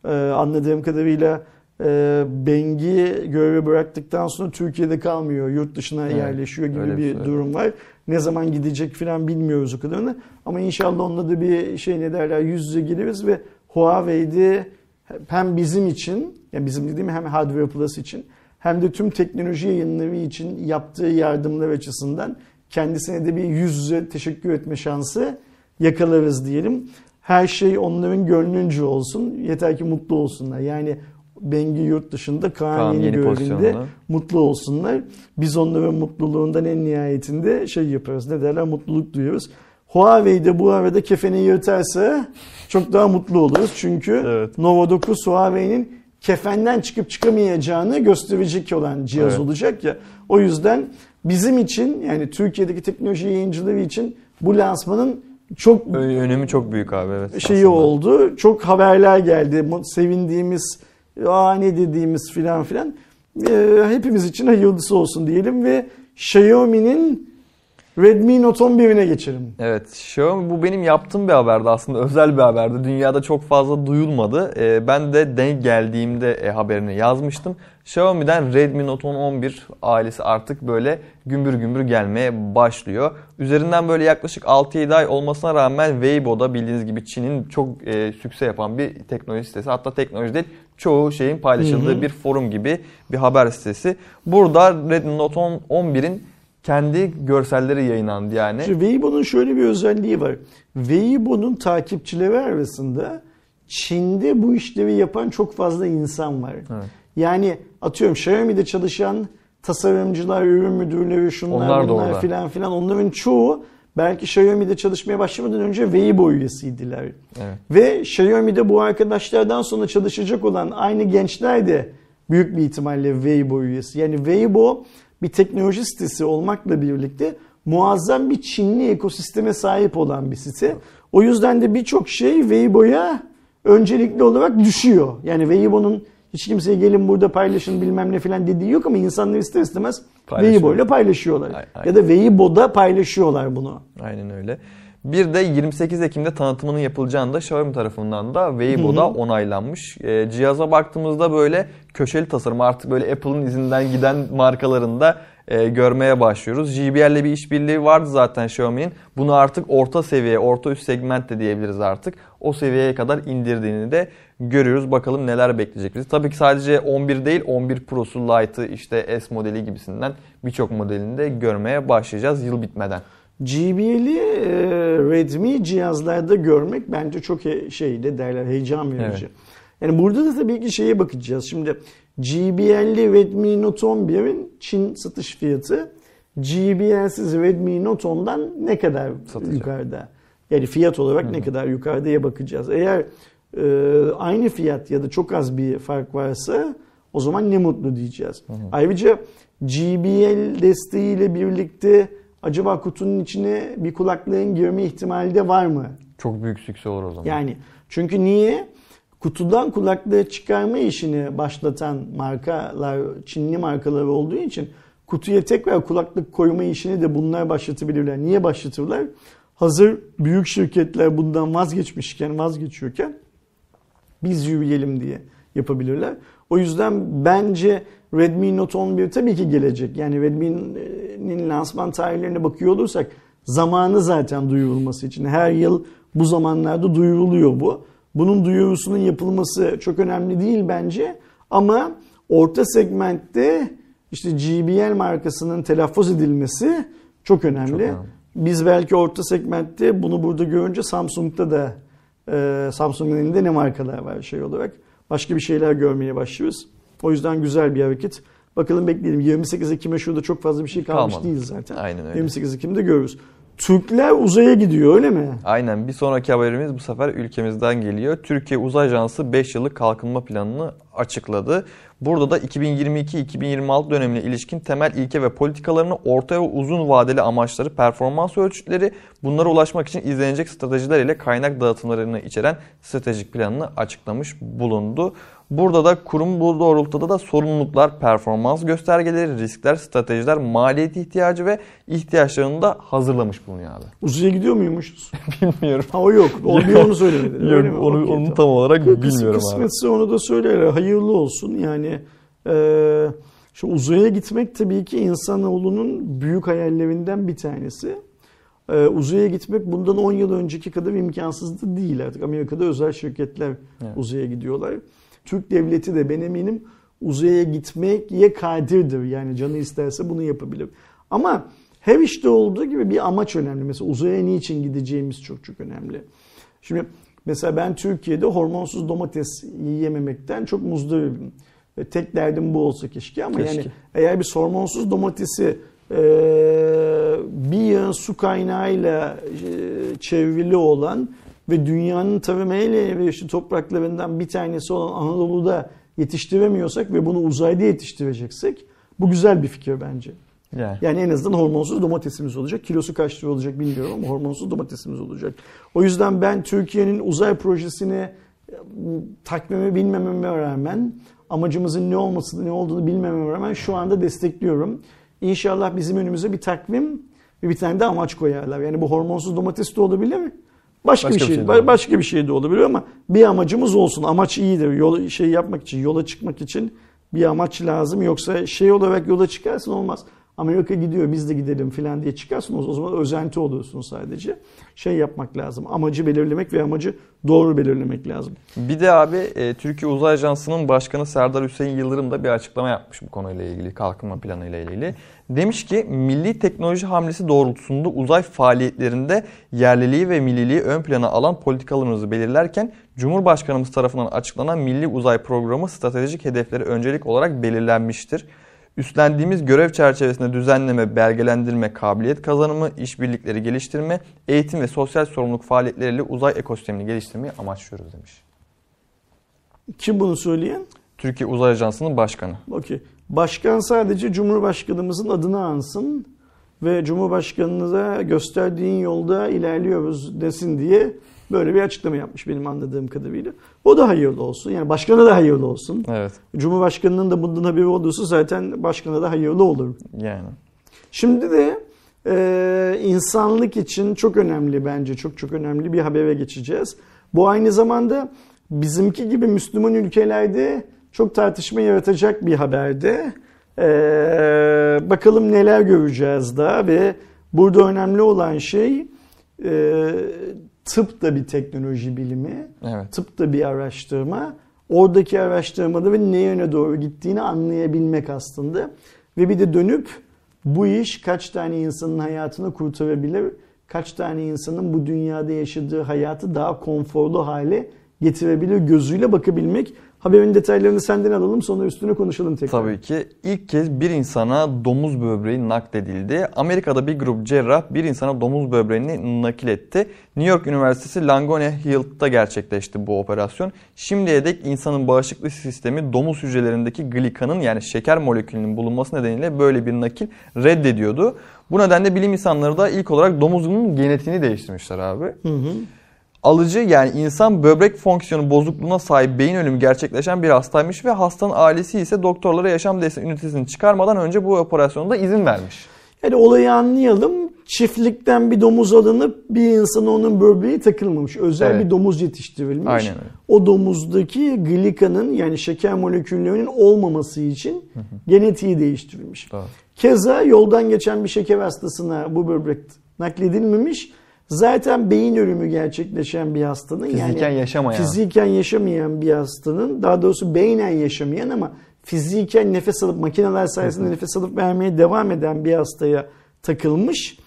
[SPEAKER 2] ee, anladığım kadarıyla e, Bengi görevi bıraktıktan sonra Türkiye'de kalmıyor. Yurt dışına
[SPEAKER 1] Evet,
[SPEAKER 2] yerleşiyor gibi
[SPEAKER 1] bir
[SPEAKER 2] bir
[SPEAKER 1] şey.
[SPEAKER 2] durum var. Ne zaman gidecek falan bilmiyoruz o kadarını. Ama inşallah onunla da bir şey ne derler yüz yüze geliriz ve Huawei'de hem bizim için yani bizim dediğim hem Hardware Plus için hem de tüm teknoloji yayınları için yaptığı yardımlar açısından kendisine de bir yüz yüze teşekkür etme şansı yakalarız diyelim. Her şey onların gönlünce olsun. Yeter ki mutlu olsunlar. Yani Bengi yurt dışında Kaan,
[SPEAKER 1] Kaan
[SPEAKER 2] yeni,
[SPEAKER 1] yeni
[SPEAKER 2] mutlu olsunlar. Biz onların mutluluğundan en nihayetinde şey yaparız. Ne derler? Mutluluk duyuyoruz. Huawei de bu arada kefeni yırtarsa çok daha mutlu oluruz. Çünkü
[SPEAKER 1] Evet.
[SPEAKER 2] Nova 9 Huawei'nin kefenden çıkıp çıkamayacağını gösterecek olan cihaz
[SPEAKER 1] Evet.
[SPEAKER 2] olacak ya. O yüzden bizim için yani Türkiye'deki teknoloji yayıncıları için bu lansmanın çok
[SPEAKER 1] Önemi çok büyük abi evet.
[SPEAKER 2] şeyi
[SPEAKER 1] aslında.
[SPEAKER 2] oldu. Çok haberler geldi. Sevindiğimiz, aa ne dediğimiz filan filan. Ee, hepimiz için hayırlısı olsun diyelim ve Xiaomi'nin Redmi Note 11'ine geçelim.
[SPEAKER 1] Evet, Xiaomi bu benim yaptığım bir haberdi aslında *laughs* özel bir haberdi. Dünyada çok fazla duyulmadı. Ee, ben de denk geldiğimde e, haberini yazmıştım. Xiaomi'den Redmi Note 10 11 ailesi artık böyle gümbür gümbür gelmeye başlıyor. Üzerinden böyle yaklaşık 6-7 ay olmasına rağmen Weibo'da bildiğiniz gibi Çin'in çok e, sükse yapan bir teknoloji sitesi. Hatta teknoloji değil çoğu şeyin paylaşıldığı
[SPEAKER 2] Hı hı.
[SPEAKER 1] bir forum gibi bir haber sitesi. Burada Redmi Note 10 11'in kendi görselleri yayınlandı yani.
[SPEAKER 2] Şimdi Weibo'nun şöyle bir özelliği var. Weibo'nun takipçileri arasında Çin'de bu işlevi yapan çok fazla insan var.
[SPEAKER 1] Evet.
[SPEAKER 2] Yani atıyorum Xiaomi'de çalışan tasarımcılar, ürün müdürleri, şunlar
[SPEAKER 1] Onlar
[SPEAKER 2] bunlar filan filan onların çoğu belki Xiaomi'de çalışmaya başlamadan önce Weibo üyesiydiler.
[SPEAKER 1] Evet.
[SPEAKER 2] Ve Xiaomi'de bu arkadaşlardan sonra çalışacak olan aynı gençler de büyük bir ihtimalle Weibo üyesi. Yani Weibo bir teknoloji sitesi olmakla birlikte muazzam bir Çinli ekosisteme sahip olan bir site. O yüzden de birçok şey Weibo'ya öncelikli olarak düşüyor. Yani Weibo'nun hiç kimseye gelin burada paylaşın bilmem ne falan dediği yok ama insanlar ister istemez. Weibo ile paylaşıyorlar.
[SPEAKER 1] Ay- ay.
[SPEAKER 2] Ya da Weibo'da paylaşıyorlar bunu.
[SPEAKER 1] Aynen öyle. Bir de 28 Ekim'de tanıtımının yapılacağını da Xiaomi tarafından da Weibo'da onaylanmış. Ee, cihaza baktığımızda böyle köşeli tasarım artık böyle Apple'ın izinden giden markalarında e, görmeye başlıyoruz. JBL'le bir işbirliği vardı zaten Xiaomi'nin. Bunu artık orta seviye, orta üst segment de diyebiliriz artık. O seviyeye kadar indirdiğini de görüyoruz. Bakalım neler bekleyecek bizi. Tabii ki sadece 11 değil 11 Pro'su, Lite'ı, işte S modeli gibisinden birçok modelini de görmeye başlayacağız yıl bitmeden.
[SPEAKER 2] GBL'i e, Redmi cihazlarda görmek bence çok he, şey de derler heyecan verici.
[SPEAKER 1] Evet.
[SPEAKER 2] Yani burada da tabii ki şeye bakacağız. Şimdi GBL'li Redmi Note 11'in Çin satış fiyatı GBL'siz Redmi Note 10'dan ne kadar
[SPEAKER 1] Satacak.
[SPEAKER 2] yukarıda? Yani fiyat olarak ne kadar yukarıdaya bakacağız. Eğer e, aynı fiyat ya da çok az bir fark varsa o zaman ne mutlu diyeceğiz. Ayrıca GBL desteğiyle birlikte acaba kutunun içine bir kulaklığın girme ihtimali de var mı?
[SPEAKER 1] Çok büyük sükse olur o zaman.
[SPEAKER 2] Yani çünkü niye? Kutudan kulaklığı çıkarma işini başlatan markalar Çinli markalar olduğu için kutuya tekrar kulaklık koyma işini de bunlar başlatabilirler. Niye başlatırlar? Hazır büyük şirketler bundan vazgeçmişken, vazgeçiyorken biz yürüyelim diye yapabilirler. O yüzden bence Redmi Note 11 tabii ki gelecek. Yani Redmi'nin lansman tarihlerine bakıyor olursak zamanı zaten duyurulması için. Her yıl bu zamanlarda duyuruluyor bu. Bunun duyurusunun yapılması çok önemli değil bence. Ama orta segmentte işte GBL markasının telaffuz edilmesi çok önemli.
[SPEAKER 1] Çok önemli.
[SPEAKER 2] Biz belki orta segmentte bunu burada görünce Samsung'da da e, Samsung'un elinde ne markalar var şey olarak. Başka bir şeyler görmeye başlıyoruz. O yüzden güzel bir hareket. Bakalım bekleyelim. 28 Ekim'e şurada çok fazla bir şey kalmış
[SPEAKER 1] Kalmadı.
[SPEAKER 2] değil zaten.
[SPEAKER 1] Aynen öyle.
[SPEAKER 2] 28 Ekim'de görürüz. Türkler uzaya gidiyor öyle mi?
[SPEAKER 1] Aynen bir sonraki haberimiz bu sefer ülkemizden geliyor. Türkiye Uzay Ajansı 5 yıllık kalkınma planını açıkladı. Burada da 2022-2026 dönemine ilişkin temel ilke ve politikalarını orta ve uzun vadeli amaçları, performans ölçütleri, bunlara ulaşmak için izlenecek stratejiler ile kaynak dağıtımlarını içeren stratejik planını açıklamış bulundu. Burada da kurum bu doğrultuda da sorumluluklar, performans göstergeleri, riskler, stratejiler, maliyet ihtiyacı ve ihtiyaçlarını da hazırlamış bulunuyor abi. *laughs*
[SPEAKER 2] Uzaya gidiyor muymuşuz?
[SPEAKER 1] Bilmiyorum.
[SPEAKER 2] Ha o yok. *laughs* O bir onu söylemedi. Mi?
[SPEAKER 1] Yok onu,
[SPEAKER 2] Okey,
[SPEAKER 1] onu
[SPEAKER 2] tamam.
[SPEAKER 1] tam olarak
[SPEAKER 2] Kıs-
[SPEAKER 1] bilmiyorum abi.
[SPEAKER 2] Kısmetse onu da söyler. Hayır hayırlı olsun. Yani e, şu uzaya gitmek tabii ki insanoğlunun büyük hayallerinden bir tanesi. E, uzaya gitmek bundan 10 yıl önceki kadar imkansızdı değil artık. Amerika'da özel şirketler
[SPEAKER 1] Evet.
[SPEAKER 2] uzaya gidiyorlar. Türk devleti de ben eminim uzaya gitmeye kadirdir. Yani canı isterse bunu yapabilir. Ama her işte olduğu gibi bir amaç önemli. Mesela uzaya niçin gideceğimiz çok çok önemli. Şimdi mesela ben Türkiye'de hormonsuz domates yiyememekten çok muzdaribim. Ve tek derdim bu olsa keşke ama
[SPEAKER 1] Keşke.
[SPEAKER 2] yani eğer bir hormonsuz domatesi e, bir yığın su kaynağıyla e, çevrili olan ve dünyanın tarım en elverişli topraklarından bir tanesi olan Anadolu'da yetiştiremiyorsak ve bunu uzayda yetiştireceksek bu güzel bir fikir bence.
[SPEAKER 1] Yani.
[SPEAKER 2] Yani en azından hormonsuz domatesimiz olacak. Kilosu kaç lira olacak bilmiyorum ama hormonsuz domatesimiz olacak. O yüzden ben Türkiye'nin uzay projesini e, takvimi bilmememe rağmen amacımızın ne olmasını ne olduğunu bilmememe rağmen şu anda destekliyorum. İnşallah bizim önümüze bir takvim ve bir tane de amaç koyarlar. Yani bu hormonsuz domates de olabilir mi? Başka,
[SPEAKER 1] Başka
[SPEAKER 2] bir şey,
[SPEAKER 1] şey de
[SPEAKER 2] başka bir şey de olabilir ama bir amacımız olsun. Amaç iyidir. Yol şey yapmak için, yola çıkmak için bir amaç lazım. Yoksa şey olarak yola çıkarsın olmaz. Amerika gidiyor biz de gidelim falan diye çıkarsın o zaman özenti oluyorsun sadece. Şey yapmak lazım. Amacı belirlemek ve amacı doğru belirlemek lazım.
[SPEAKER 1] Bir de abi e, Türkiye Uzay Ajansı'nın başkanı Serdar Hüseyin Yıldırım da bir açıklama yapmış bu konuyla ilgili, kalkınma planı ile ilgili. Demiş ki milli teknoloji hamlesi doğrultusunda uzay faaliyetlerinde yerliliği ve milliliği ön plana alan politikalarımızı belirlerken Cumhurbaşkanımız tarafından açıklanan Milli Uzay Programı stratejik hedefleri öncelik olarak belirlenmiştir. Üstlendiğimiz görev çerçevesinde düzenleme, belgelendirme, kabiliyet kazanımı, işbirlikleri geliştirme, eğitim ve sosyal sorumluluk faaliyetleriyle uzay ekosistemini geliştirmeyi amaçlıyoruz demiş.
[SPEAKER 2] Kim bunu söyleyen?
[SPEAKER 1] Türkiye Uzay Ajansı'nın başkanı.
[SPEAKER 2] Okey. Başkan sadece Cumhurbaşkanımızın adını ansın ve Cumhurbaşkanınıza gösterdiğin yolda ilerliyoruz desin diye böyle bir açıklama yapmış benim anladığım kadarıyla. O da hayırlı olsun. Yani başkana da hayırlı olsun.
[SPEAKER 1] Evet.
[SPEAKER 2] Cumhurbaşkanının da bundan haberi olursa zaten başkana da hayırlı olur.
[SPEAKER 1] Yani.
[SPEAKER 2] Şimdi de e, insanlık için çok önemli bence çok çok önemli bir habere geçeceğiz. Bu aynı zamanda bizimki gibi Müslüman ülkelerde çok tartışma yaratacak bir haberde. E, bakalım neler göreceğiz daha ve burada önemli olan şey e, tıp da bir teknoloji bilimi,
[SPEAKER 1] Evet.
[SPEAKER 2] tıp da bir araştırma. Oradaki araştırmada ve ne yöne doğru gittiğini anlayabilmek aslında. Ve bir de dönüp bu iş kaç tane insanın hayatını kurtarabilir, kaç tane insanın bu dünyada yaşadığı hayatı daha konforlu hale getirebilir gözüyle bakabilmek. Haberin detaylarını senden alalım sonra üstüne konuşalım tekrar.
[SPEAKER 1] Tabii ki ilk kez bir insana domuz böbreği nakledildi. Amerika'da bir grup cerrah bir insana domuz böbreğini nakil etti. New York Üniversitesi Langone Health'ta gerçekleşti bu operasyon. Şimdiye dek insanın bağışıklık sistemi domuz hücrelerindeki glikanın yani şeker molekülünün bulunması nedeniyle böyle bir nakil reddediyordu. Bu nedenle bilim insanları da ilk olarak domuzun genetiğini değiştirmişler abi.
[SPEAKER 2] Hı hı.
[SPEAKER 1] Alıcı yani insan böbrek fonksiyonu bozukluğuna sahip beyin ölümü gerçekleşen bir hastaymış ve hastanın ailesi ise doktorlara yaşam destek ünitesini çıkarmadan önce bu operasyonda izin vermiş.
[SPEAKER 2] Yani olayı anlayalım. Çiftlikten bir domuz alınıp bir insana onun böbreği takılmamış. Özel
[SPEAKER 1] Evet.
[SPEAKER 2] bir domuz yetiştirilmiş.
[SPEAKER 1] Aynen öyle.
[SPEAKER 2] O domuzdaki glikanın yani şeker moleküllerinin olmaması için genetiği değiştirilmiş.
[SPEAKER 1] Doğru.
[SPEAKER 2] Keza yoldan geçen bir şeker hastasına bu böbrek nakledilmemiş. Zaten beyin ölümü gerçekleşen bir hastanın
[SPEAKER 1] Fiziken
[SPEAKER 2] yani
[SPEAKER 1] yaşamayan.
[SPEAKER 2] fiziken yaşamayan bir hastanın daha doğrusu beynen yaşamayan ama fiziken nefes alıp makineler sayesinde nefes alıp vermeye devam eden bir hastaya takılmış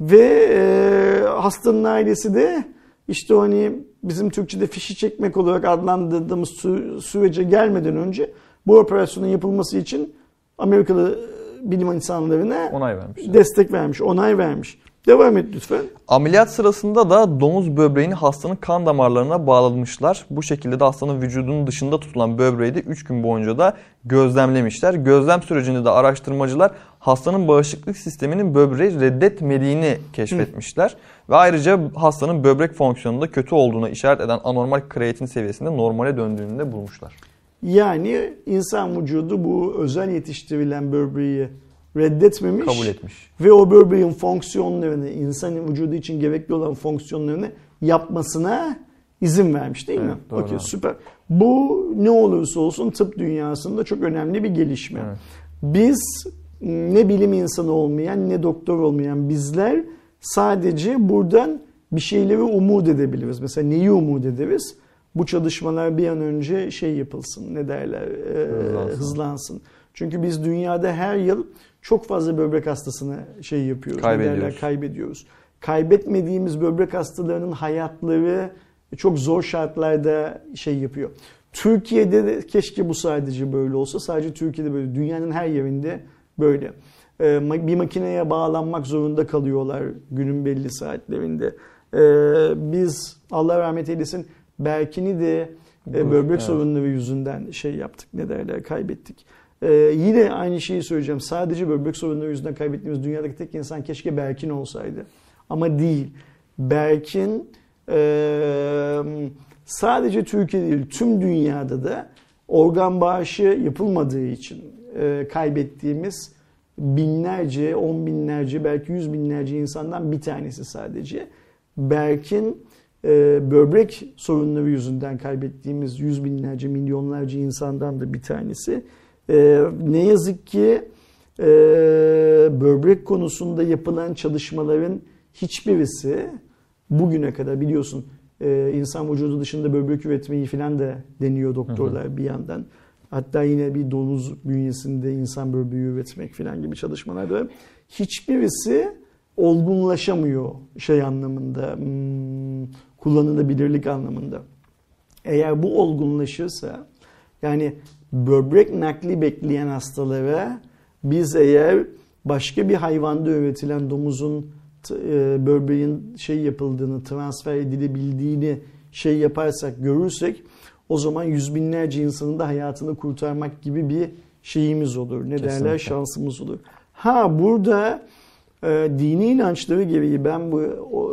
[SPEAKER 2] ve e, hastanın ailesi de işte hani bizim Türkçe'de fişi çekmek olarak adlandırdığımız sü- sürece gelmeden önce bu operasyonun yapılması için Amerikalı bilim insanlarına
[SPEAKER 1] Onay vermiş.
[SPEAKER 2] destek vermiş, onay vermiş. Devam et lütfen.
[SPEAKER 1] Ameliyat sırasında da domuz böbreğini hastanın kan damarlarına bağlamışlar. Bu şekilde de hastanın vücudunun dışında tutulan böbreği de 3 gün boyunca da gözlemlemişler. Gözlem sürecinde de araştırmacılar hastanın bağışıklık sisteminin böbreği reddetmediğini keşfetmişler. Ve ayrıca hastanın böbrek fonksiyonunda kötü olduğuna işaret eden anormal kreatin seviyesinde normale döndüğünü de bulmuşlar.
[SPEAKER 2] Yani insan vücudu bu özel yetiştirilen böbreği reddetmemiş.
[SPEAKER 1] Kabul etmiş.
[SPEAKER 2] Ve o böbreğin fonksiyonlarını, insan vücudu için gerekli olan fonksiyonlarını yapmasına izin vermiş değil mi?
[SPEAKER 1] Evet, doğru.
[SPEAKER 2] Okey süper. Bu ne olursa olsun tıp dünyasında çok önemli bir gelişme.
[SPEAKER 1] Evet.
[SPEAKER 2] Biz ne bilim insanı olmayan ne doktor olmayan bizler sadece buradan bir şeyleri umut edebiliriz. Mesela neyi umut ederiz? Bu çalışmalar bir an önce şey yapılsın ne derler e,
[SPEAKER 1] Hızlansın.
[SPEAKER 2] hızlansın. Çünkü biz dünyada her yıl çok fazla böbrek hastasını şey yapıyoruz.
[SPEAKER 1] Kaybediyoruz.
[SPEAKER 2] derler, kaybediyoruz. Kaybetmediğimiz böbrek hastalarının hayatları çok zor şartlarda şey yapıyor. Türkiye'de de keşke bu sadece böyle olsa. Sadece Türkiye'de böyle. Dünyanın her yerinde böyle. Ee, bir makineye bağlanmak zorunda kalıyorlar günün belli saatlerinde. Ee, biz Allah rahmet eylesin Berkin'i de e, böbrek
[SPEAKER 1] evet.
[SPEAKER 2] sorunları yüzünden şey yaptık ne derler kaybettik. Ee, yine aynı şeyi söyleyeceğim. Sadece böbrek sorunları yüzünden kaybettiğimiz dünyadaki tek insan keşke Berkin olsaydı. Ama değil. Berkin e, sadece Türkiye değil tüm dünyada da organ bağışı yapılmadığı için e, kaybettiğimiz binlerce, on binlerce, belki yüz binlerce insandan bir tanesi sadece. Berk'in e, böbrek sorunları yüzünden kaybettiğimiz yüz binlerce, milyonlarca insandan da bir tanesi. E, ne yazık ki e, böbrek konusunda yapılan çalışmaların hiçbirisi bugüne kadar biliyorsun e, insan vücudu dışında böbrek üretmeyi falan da deniyor doktorlar bir yandan. Hatta yine bir domuz bünyesinde insan böbreği üretmek falan gibi çalışmalar da. Hiçbirisi olgunlaşamıyor şey anlamında, hmm, kullanılabilirlik anlamında. Eğer bu olgunlaşırsa yani böbrek nakli bekleyen hastalara biz eğer başka bir hayvanda üretilen domuzun e, böbreğin şey yapıldığını, transfer edilebildiğini şey yaparsak, görürsek o zaman yüz binlerce insanın da hayatını kurtarmak gibi bir şeyimiz olur. Ne derler?
[SPEAKER 1] Kesinlikle.
[SPEAKER 2] Şansımız olur. Ha burada e, dini inançları gereği ben bu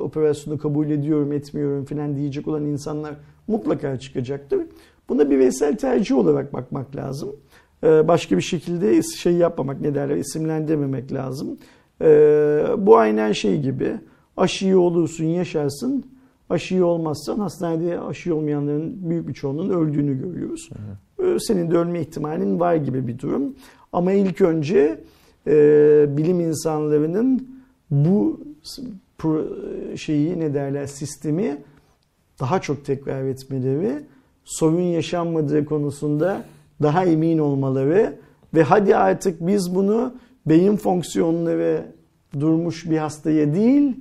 [SPEAKER 2] operasyonu kabul ediyorum, etmiyorum falan diyecek olan insanlar mutlaka çıkacaktır. Buna bir bireysel tercih olarak bakmak lazım. E, başka bir şekilde şey yapmamak, ne derler, isimlendirmemek lazım. E, bu aynen şey gibi. Aşıyı olursun, yaşarsın. Aşıyı olmazsan hastanede aşı olmayanların büyük bir çoğunun öldüğünü görüyoruz. E, Senin de ölme ihtimalin var gibi bir durum. Ama ilk önce e, bilim insanlarının bu şeyi ne derler sistemi daha çok tekrar etmeleri, sorun yaşanmadığı konusunda daha emin olmaları ve hadi artık biz bunu beyin fonksiyonları durmuş bir hastaya değil,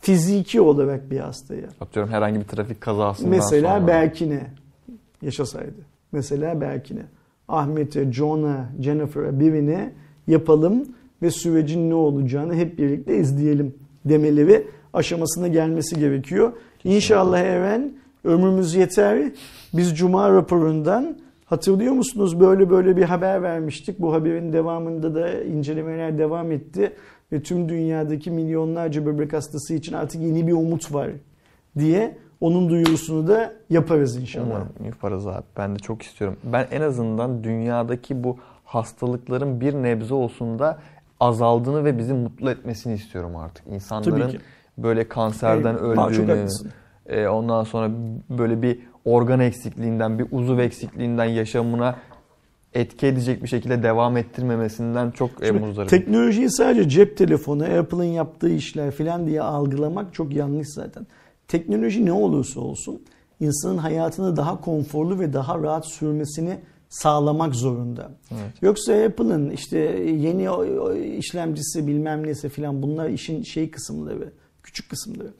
[SPEAKER 2] fiziki olarak bir hastaya.
[SPEAKER 1] Atıyorum herhangi bir trafik kazasından
[SPEAKER 2] Mesela
[SPEAKER 1] sonra.
[SPEAKER 2] Berkin'e yaşasaydı. Mesela Berkin'e. Ahmet'e, John'a, Jennifer'a birine yapalım ve sürecin ne olacağını hep birlikte izleyelim demeleri aşamasına gelmesi gerekiyor. İnşallah Eren ömrümüz yeter. Biz Cuma raporundan hatırlıyor musunuz böyle böyle bir haber vermiştik. Bu haberin devamında da incelemeler devam etti. Ve tüm dünyadaki milyonlarca böbrek hastası için artık yeni bir umut var diye onun duyurusunu da yaparız inşallah.
[SPEAKER 1] Umarım yaparız abi. Ben de çok istiyorum. Ben en azından dünyadaki bu hastalıkların bir nebze olsun da azaldığını ve bizi mutlu etmesini istiyorum artık. İnsanların böyle kanserden
[SPEAKER 2] çok
[SPEAKER 1] öldüğünü, e, ondan sonra böyle bir organ eksikliğinden, bir uzuv eksikliğinden yaşamına etki edecek bir şekilde devam ettirmemesinden çok e,
[SPEAKER 2] Şimdi
[SPEAKER 1] muzdarım.
[SPEAKER 2] teknolojiyi sadece cep telefonu, Apple'ın yaptığı işler falan diye algılamak çok yanlış zaten. Teknoloji ne olursa olsun insanın hayatını daha konforlu ve daha rahat sürmesini sağlamak zorunda.
[SPEAKER 1] Evet.
[SPEAKER 2] Yoksa Apple'ın işte yeni işlemcisi bilmem nesi falan bunlar işin şey kısımları, küçük kısımları.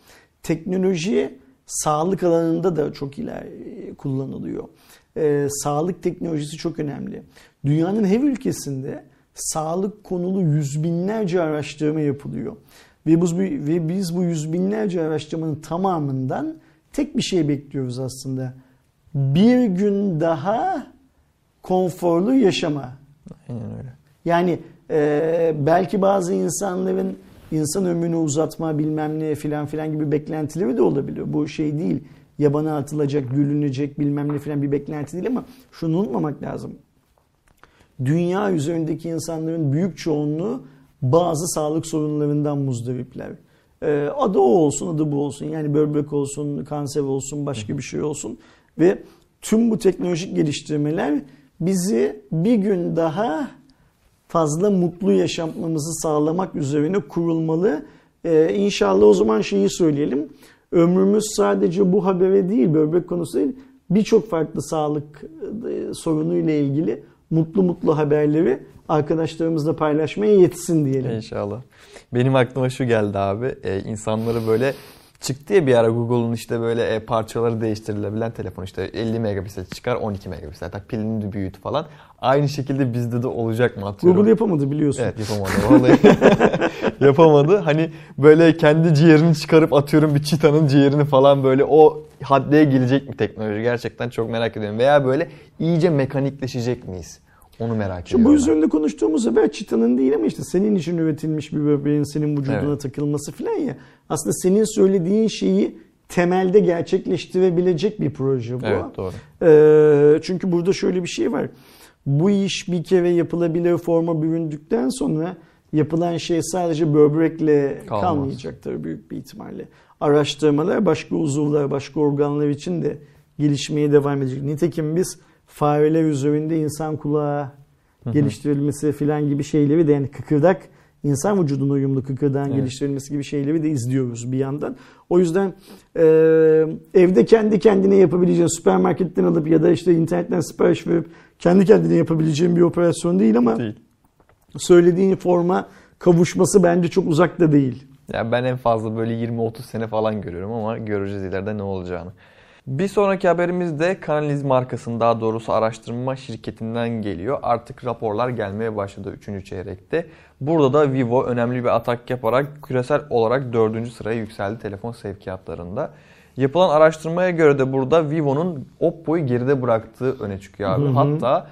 [SPEAKER 2] Teknoloji sağlık alanında da çok ileri kullanılıyor. Ee, sağlık teknolojisi çok önemli. Dünyanın her ülkesinde sağlık konulu yüz binlerce araştırma yapılıyor. Ve biz, ve biz bu yüz binlerce araştırmanın tamamından tek bir şey bekliyoruz aslında. Bir gün daha konforlu yaşama.
[SPEAKER 1] Aynen öyle.
[SPEAKER 2] Yani e, belki bazı insanların insan ömrünü uzatma bilmem ne filan filan gibi beklentileri de olabiliyor. Bu şey değil. Yabana atılacak, gülünecek bilmem ne filan bir beklenti değil ama şunu unutmamak lazım. Dünya üzerindeki insanların büyük çoğunluğu bazı sağlık sorunlarından muzdaripler. E, adı o olsun, adı bu olsun. Yani böbrek olsun, kanser olsun, başka bir şey olsun. Ve tüm bu teknolojik geliştirmeler bizi bir gün daha fazla mutlu yaşamamızı sağlamak üzerine kurulmalı. Ee, inşallah o zaman şeyi söyleyelim. Ömrümüz sadece bu habere değil, böbrek konusu değil, birçok farklı sağlık e, sorunuyla ilgili mutlu mutlu haberleri arkadaşlarımızla paylaşmaya yetsin diyelim.
[SPEAKER 1] İnşallah. Benim aklıma şu geldi abi. Ee, insanları böyle çıktı ya bir ara Google'un işte böyle e, parçaları değiştirilebilen telefon işte 50 megapiksel çıkar 12 megapiksel tak pilini de büyüt falan. Aynı şekilde bizde de olacak mı atıyorum.
[SPEAKER 2] Google yapamadı biliyorsun.
[SPEAKER 1] Evet yapamadı vallahi. *laughs* yapamadı. Hani böyle kendi ciğerini çıkarıp atıyorum bir çitanın ciğerini falan böyle o haddeye gelecek mi teknoloji gerçekten çok merak ediyorum. Veya böyle iyice mekanikleşecek miyiz? Onu merak ediyorum.
[SPEAKER 2] bu üzerinde konuştuğumuz haber çitanın değil ama işte senin için üretilmiş bir böbreğin senin vücuduna
[SPEAKER 1] Evet.
[SPEAKER 2] takılması falan ya. Aslında senin söylediğin şeyi temelde gerçekleştirebilecek bir proje bu.
[SPEAKER 1] Evet doğru.
[SPEAKER 2] Ee, çünkü burada şöyle bir şey var. Bu iş bir kere yapılabilir forma büründükten sonra yapılan şey sadece böbrekle
[SPEAKER 1] Kalmaz.
[SPEAKER 2] kalmayacaktır büyük bir ihtimalle. Araştırmalar başka uzuvlar, başka organlar için de gelişmeye devam edecek. Nitekim biz fareler üzerinde insan kulağı geliştirilmesi filan gibi şeyleri de yani kıkırdak insan vücuduna uyumlu kıkırdağın
[SPEAKER 1] Evet.
[SPEAKER 2] geliştirilmesi gibi şeyleri de izliyoruz bir yandan. O yüzden e, evde kendi kendine yapabileceğin süpermarketten alıp ya da işte internetten sipariş verip kendi kendine yapabileceğin bir operasyon değil ama
[SPEAKER 1] Değil.
[SPEAKER 2] söylediğin forma kavuşması bence çok uzakta değil.
[SPEAKER 1] Yani ben en fazla böyle 20-30 sene falan görüyorum ama göreceğiz ileride ne olacağını. Bir sonraki haberimiz de Kanaliz markasının daha doğrusu araştırma şirketinden geliyor. Artık raporlar gelmeye başladı 3. çeyrekte. Burada da Vivo önemli bir atak yaparak küresel olarak 4. sıraya yükseldi telefon sevkiyatlarında. Yapılan araştırmaya göre de burada Vivo'nun Oppo'yu geride bıraktığı öne çıkıyor abi.
[SPEAKER 2] Hı hı.
[SPEAKER 1] Hatta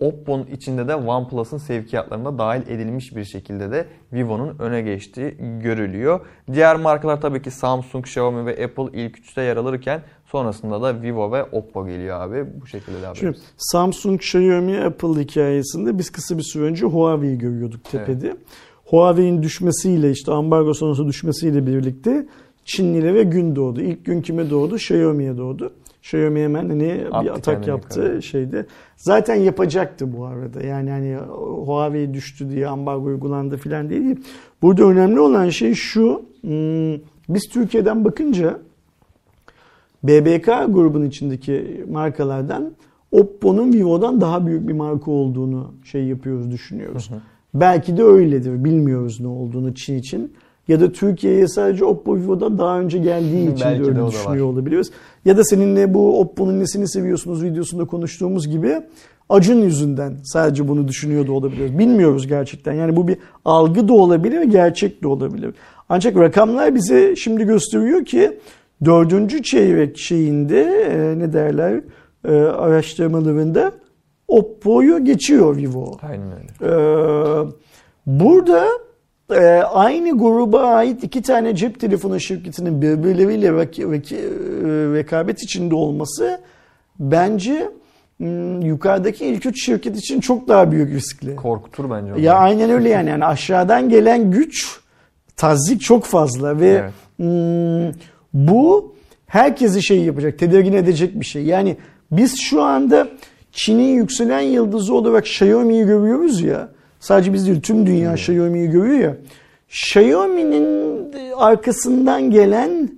[SPEAKER 1] Oppo'nun içinde de OnePlus'ın sevkiyatlarına dahil edilmiş bir şekilde de Vivo'nun öne geçtiği görülüyor. Diğer markalar tabii ki Samsung, Xiaomi ve Apple ilk üçte yer alırken sonrasında da Vivo ve Oppo geliyor abi. Bu şekilde devam ediyoruz.
[SPEAKER 2] Samsung, Xiaomi, Apple hikayesinde biz kısa bir süre önce Huawei'yi görüyorduk tepede. Huawei'nin düşmesiyle işte ambargo sonrası düşmesiyle birlikte Çinlilere gün doğdu. İlk gün kime doğdu? Xiaomi'ye doğdu. Xiaomi hemen hani
[SPEAKER 1] Attı
[SPEAKER 2] bir atak yaptı
[SPEAKER 1] yukarı.
[SPEAKER 2] şeyde. Zaten yapacaktı bu arada. Yani hani Huawei düştü diye ambargo uygulandı filan değil. Burada önemli olan şey şu. hmm, Biz Türkiye'den bakınca BBK grubun içindeki markalardan Oppo'nun Vivo'dan daha büyük bir marka olduğunu şey yapıyoruz, düşünüyoruz. Belki de öyledir. Bilmiyoruz ne olduğunu Çin için. Ya da Türkiye'ye sadece Oppo Vivo'dan daha önce geldiği için
[SPEAKER 1] Belki
[SPEAKER 2] de
[SPEAKER 1] de
[SPEAKER 2] öyle
[SPEAKER 1] da
[SPEAKER 2] düşünüyor
[SPEAKER 1] var.
[SPEAKER 2] olabiliyoruz. Ya da seninle bu Oppo'nun nesini seviyorsunuz videosunda konuştuğumuz gibi Acun yüzünden sadece bunu düşünüyor da olabiliriz. Bilmiyoruz gerçekten. Yani bu bir algı da olabilir, gerçek de olabilir. Ancak rakamlar bize şimdi gösteriyor ki dördüncü çeyrek şeyinde e, ne derler e, araştırmalarında Oppo'yu geçiyor Vivo.
[SPEAKER 1] Aynen öyle.
[SPEAKER 2] Ee, burada e, aynı gruba ait iki tane cep telefonu şirketinin birbirleriyle rek- rek- e, rekabet içinde olması bence hmm, yukarıdaki ilk üç şirket için çok daha büyük riskli.
[SPEAKER 1] Korkutur bence onu.
[SPEAKER 2] Ya aynen öyle yani. yani aşağıdan gelen güç tazik çok fazla ve
[SPEAKER 1] Evet.
[SPEAKER 2] Hmm, bu herkesi şey yapacak, tedirgin edecek bir şey. Yani biz şu anda Çin'in yükselen yıldızı olarak Xiaomi'yi görüyoruz ya. Sadece biz değil tüm dünya Xiaomi'yi görüyor ya. Xiaomi'nin arkasından gelen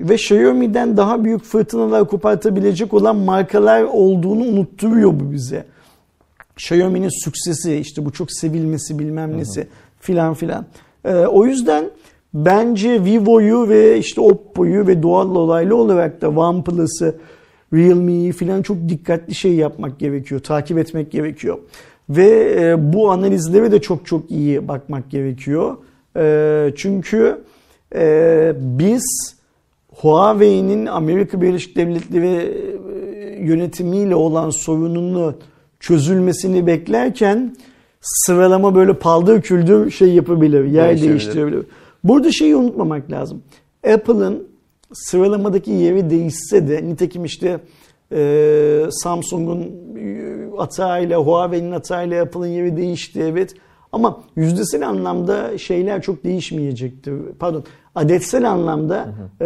[SPEAKER 2] ve Xiaomi'den daha büyük fırtınalar kopartabilecek olan markalar olduğunu unutturuyor bu bize. Xiaomi'nin süksesi işte bu çok sevilmesi bilmem nesi filan filan. Ee, o yüzden bence Vivo'yu ve işte Oppo'yu ve doğal olaylı olarak da OnePlus'ı Realme'yi filan çok dikkatli şey yapmak gerekiyor. Takip etmek gerekiyor. Ve e, bu analizlere de çok çok iyi bakmak gerekiyor. E, çünkü e, biz Huawei'nin Amerika Birleşik Devletleri e, yönetimiyle olan sorununu çözülmesini beklerken sıralama böyle paldır küldür şey yapabilir, yer
[SPEAKER 1] Değişebilir.
[SPEAKER 2] değiştirebilir. Burada şeyi unutmamak lazım. Apple'ın sıralamadaki yeri değişse de nitekim işte e, Samsung'un atağıyla Huawei'nin atağıyla Apple'ın yeri değişti evet. Ama yüzdesel anlamda şeyler çok değişmeyecektir. Pardon adetsel anlamda e,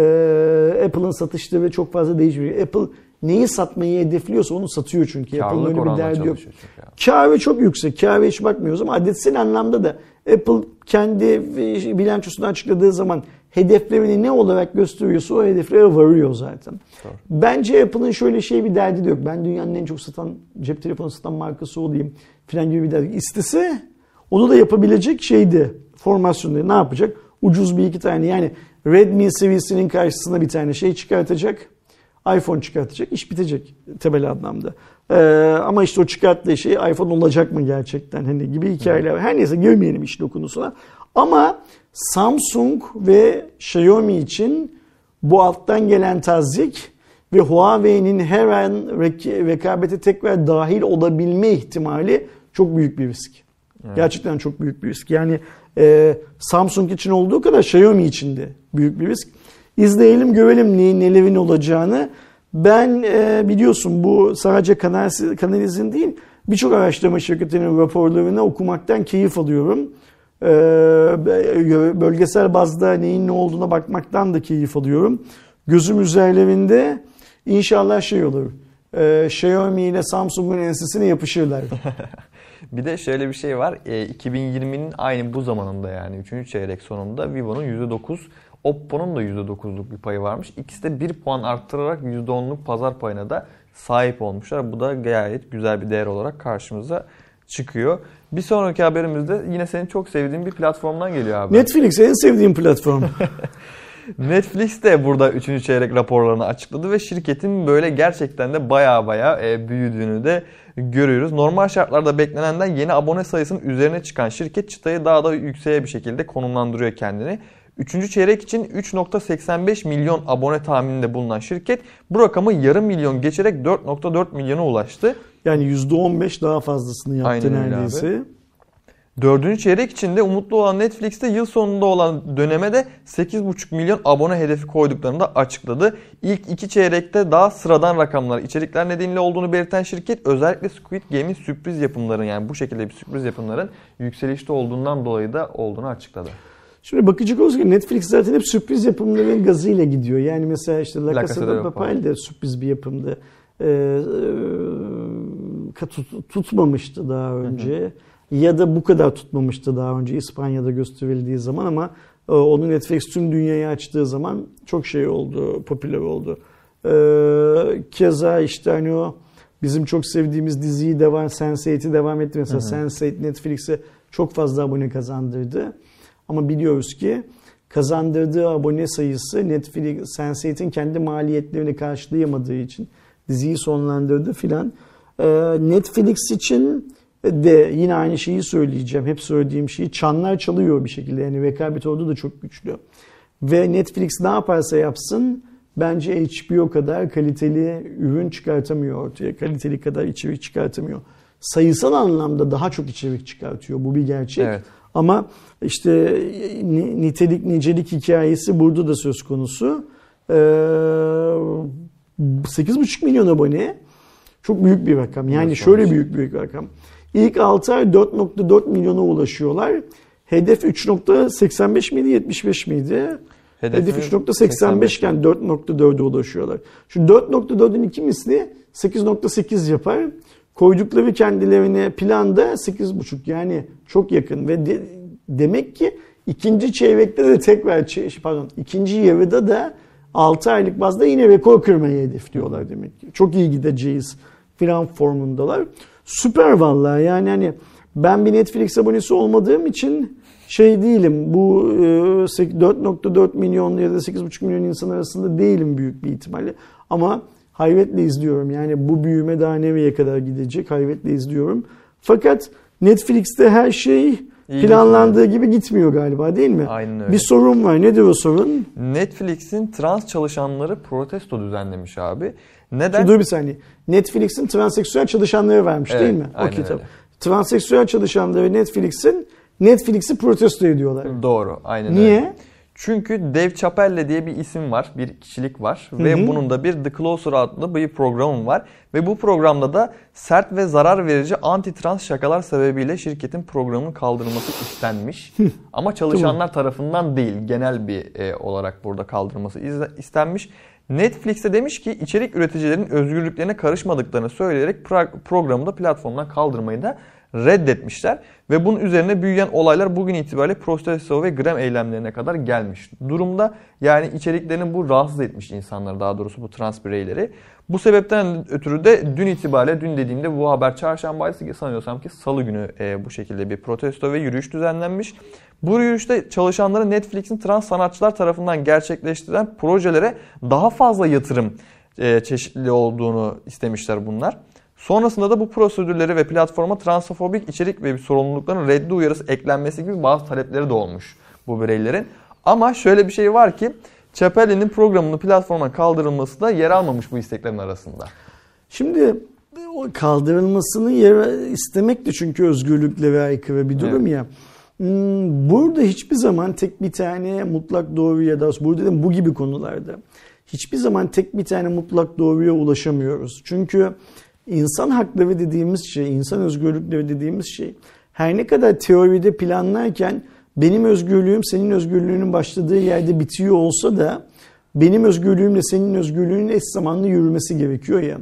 [SPEAKER 2] Apple'ın satışları çok fazla değişmiyor. Apple neyi satmayı hedefliyorsa onu satıyor çünkü.
[SPEAKER 1] Karlılık
[SPEAKER 2] öyle bir derdi yok. Kârı çok yüksek. Kârı hiç bakmıyoruz ama adetsel anlamda da Apple kendi bilançosunu açıkladığı zaman hedeflerini ne olarak gösteriyorsa o hedeflere varıyor zaten.
[SPEAKER 1] Doğru.
[SPEAKER 2] Bence Apple'ın şöyle şey bir derdi de yok. Ben dünyanın en çok satan cep telefonu satan markası olayım filan gibi bir derdi. İstese onu da yapabilecek şeydi. Formasyonda ne yapacak? Ucuz bir iki tane yani Redmi seviyesinin karşısına bir tane şey çıkartacak. iPhone çıkartacak. iş bitecek temel anlamda. Ee, ama işte o çıkarttığı şey iPhone olacak mı gerçekten hani gibi hikayeler. Her neyse girmeyelim işin o konusuna. Ama Samsung ve Xiaomi için bu alttan gelen tazik ve Huawei'nin her an rek- rekabete tekrar dahil olabilme ihtimali çok büyük bir risk. Gerçekten çok büyük bir risk. Yani e, Samsung için olduğu kadar Xiaomi için de büyük bir risk. İzleyelim görelim ne, nelerin olacağını. Ben e, biliyorsun bu sadece kanal, kanalizin değil birçok araştırma şirketinin raporlarını okumaktan keyif alıyorum. E, bölgesel bazda neyin ne olduğuna bakmaktan da keyif alıyorum. Gözüm üzerlerinde inşallah şey olur. E, Xiaomi ile Samsung'un ensesine yapışırlar. *laughs*
[SPEAKER 1] Bir de şöyle bir şey var. E, 2020'nin aynı bu zamanında yani 3. çeyrek sonunda Vivo'nun %9, Oppo'nun da %9'luk bir payı varmış. İkisi de 1 puan arttırarak %10'luk pazar payına da sahip olmuşlar. Bu da gayet güzel bir değer olarak karşımıza çıkıyor. Bir sonraki haberimizde yine senin çok sevdiğin bir platformdan geliyor abi.
[SPEAKER 2] Netflix en sevdiğim platform. *laughs*
[SPEAKER 1] Netflix de burada 3. çeyrek raporlarını açıkladı ve şirketin böyle gerçekten de baya baya e, büyüdüğünü de görüyoruz. Normal şartlarda beklenenden yeni abone sayısının üzerine çıkan şirket çıtayı daha da yükseğe bir şekilde konumlandırıyor kendini. Üçüncü çeyrek için 3.85 milyon abone tahmininde bulunan şirket bu rakamı yarım milyon geçerek 4.4 milyona ulaştı.
[SPEAKER 2] Yani %15 daha fazlasını yaptı
[SPEAKER 1] Aynen
[SPEAKER 2] neredeyse.
[SPEAKER 1] Dördüncü çeyrek içinde umutlu olan Netflix'te yıl sonunda olan döneme de 8,5 milyon abone hedefi koyduklarını da açıkladı. İlk iki çeyrekte daha sıradan rakamlar, içerikler nedeniyle olduğunu belirten şirket özellikle Squid Game'in sürpriz yapımların yani bu şekilde bir sürpriz yapımların yükselişte olduğundan dolayı da olduğunu açıkladı.
[SPEAKER 2] Şimdi bakıcı olursa Netflix zaten hep sürpriz yapımların gazıyla gidiyor. Yani mesela işte La Casa de Papel de sürpriz bir yapımdı. Ee, e, tut- tutmamıştı daha önce. Ya da bu kadar tutmamıştı daha önce İspanya'da gösterildiği zaman ama e, onu Netflix tüm dünyaya açtığı zaman çok şey oldu, popüler oldu. Ee, keza işte hani o bizim çok sevdiğimiz diziyi devam, Sense8'i devam etti. Mesela Sense8 Netflix'e çok fazla abone kazandırdı. Ama biliyoruz ki kazandırdığı abone sayısı Netflix, Sense8'in kendi maliyetlerini karşılayamadığı için diziyi sonlandırdı filan. Ee, Netflix için de yine aynı şeyi söyleyeceğim. Hep söylediğim şeyi çanlar çalıyor bir şekilde. Yani rekabet orada da çok güçlü. Ve Netflix ne yaparsa yapsın bence HBO kadar kaliteli ürün çıkartamıyor ortaya. Kaliteli kadar içerik çıkartamıyor. Sayısal anlamda daha çok içerik çıkartıyor. Bu bir gerçek.
[SPEAKER 1] Evet.
[SPEAKER 2] Ama işte ni- nitelik nicelik hikayesi burada da söz konusu. Ee, 8,5 milyon abone çok büyük bir rakam. Yani
[SPEAKER 1] Evet,
[SPEAKER 2] şöyle büyük bir rakam. İlk 6 ay 4.4 milyona ulaşıyorlar. Hedef 3.85 miydi 75 miydi?
[SPEAKER 1] Hedefi
[SPEAKER 2] Hedef 3.85 iken 4.4'e ulaşıyorlar. Şu 4.4'ün iki misli 8.8 yapar. Koydukları kendilerine planda 8.5 yani çok yakın ve de- demek ki ikinci çeyrekte de tekrar çe- pardon ikinci yarıda da 6 aylık bazda yine rekor kırmayı hedefliyorlar demek ki. Çok iyi gideceğiz filan formundalar. Süper vallahi yani hani ben bir Netflix abonesi olmadığım için şey değilim bu e, 4.4 milyon ya da 8.5 milyon insan arasında değilim büyük bir ihtimalle. Ama hayretle izliyorum. Yani bu büyüme daha nereye kadar gidecek hayretle izliyorum. Fakat Netflix'te her şey
[SPEAKER 1] İyi
[SPEAKER 2] planlandığı gibi gitmiyor galiba değil mi?
[SPEAKER 1] Aynen öyle.
[SPEAKER 2] Bir sorun var. Nedir o sorun?
[SPEAKER 1] Netflix'in trans çalışanları protesto düzenlemiş abi. Neden?
[SPEAKER 2] Dur bir saniye. Netflix'in transseksüel çalışanları vermiş
[SPEAKER 1] Evet,
[SPEAKER 2] değil mi?
[SPEAKER 1] aynen
[SPEAKER 2] Okey,
[SPEAKER 1] öyle.
[SPEAKER 2] Transseksüel çalışanları Netflix'in Netflix'i protesto ediyorlar.
[SPEAKER 1] Doğru. Aynen
[SPEAKER 2] Niye?
[SPEAKER 1] öyle. Çünkü Dave Chappelle diye bir isim var, bir kişilik var
[SPEAKER 2] Hı
[SPEAKER 1] ve bunun da bir The Closer adlı bir programı var. Ve bu programda da sert ve zarar verici anti-trans şakalar sebebiyle şirketin programının kaldırılması istenmiş. Ama çalışanlar tarafından değil, genel bir e, olarak burada kaldırılması istenmiş. Netflix'te demiş ki içerik üreticilerin özgürlüklerine karışmadıklarını söyleyerek programı da platformdan kaldırmayı da reddetmişler. Ve bunun üzerine büyüyen olaylar bugün itibariyle protesto ve grem eylemlerine kadar gelmiş durumda. Yani içeriklerini bu rahatsız etmiş insanları daha doğrusu bu trans bireyleri. Bu sebepten ötürü de dün itibariyle dün dediğimde bu haber çarşambaydı sanıyorsam ki salı günü e, bu şekilde bir protesto ve yürüyüş düzenlenmiş. Bu yürüyüşte çalışanları Netflix'in trans sanatçılar tarafından gerçekleştirilen projelere daha fazla yatırım e, çeşitli olduğunu istemişler bunlar. Sonrasında da bu prosedürleri ve platforma transfobik içerik ve sorumlulukların reddi uyarısı eklenmesi gibi bazı talepleri de olmuş bu bireylerin. Ama şöyle bir şey var ki Chappelle'nin programının platforma kaldırılması da yer almamış bu isteklerin arasında.
[SPEAKER 2] Şimdi o kaldırılmasını yer istemek de çünkü özgürlüklere aykırı bir durum ya. Hmm, Burada hiçbir zaman tek bir tane mutlak doğru ya da burada da bu gibi konularda hiçbir zaman tek bir tane mutlak doğruya ulaşamıyoruz. Çünkü insan hakları dediğimiz şey, insan özgürlükleri dediğimiz şey her ne kadar teoride planlarken benim özgürlüğüm senin özgürlüğünün başladığı yerde bitiyor olsa da benim özgürlüğümle senin özgürlüğünün eş zamanlı yürümesi gerekiyor ya.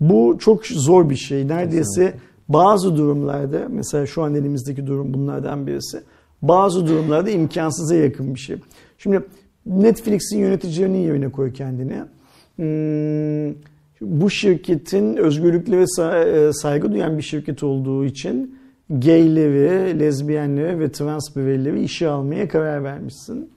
[SPEAKER 2] Bu çok zor bir şey. Neredeyse
[SPEAKER 1] Kesinlikle.
[SPEAKER 2] bazı durumlarda mesela şu an elimizdeki durum bunlardan birisi. Bazı durumlarda imkansıza yakın bir şey. Şimdi Netflix'in yöneticilerinin yerine koy kendini. Hmm, bu şirketin özgürlüklere e, saygı duyan bir şirket olduğu için gayleri, lezbiyenleri ve trans bireyleri işe almaya karar vermişsin.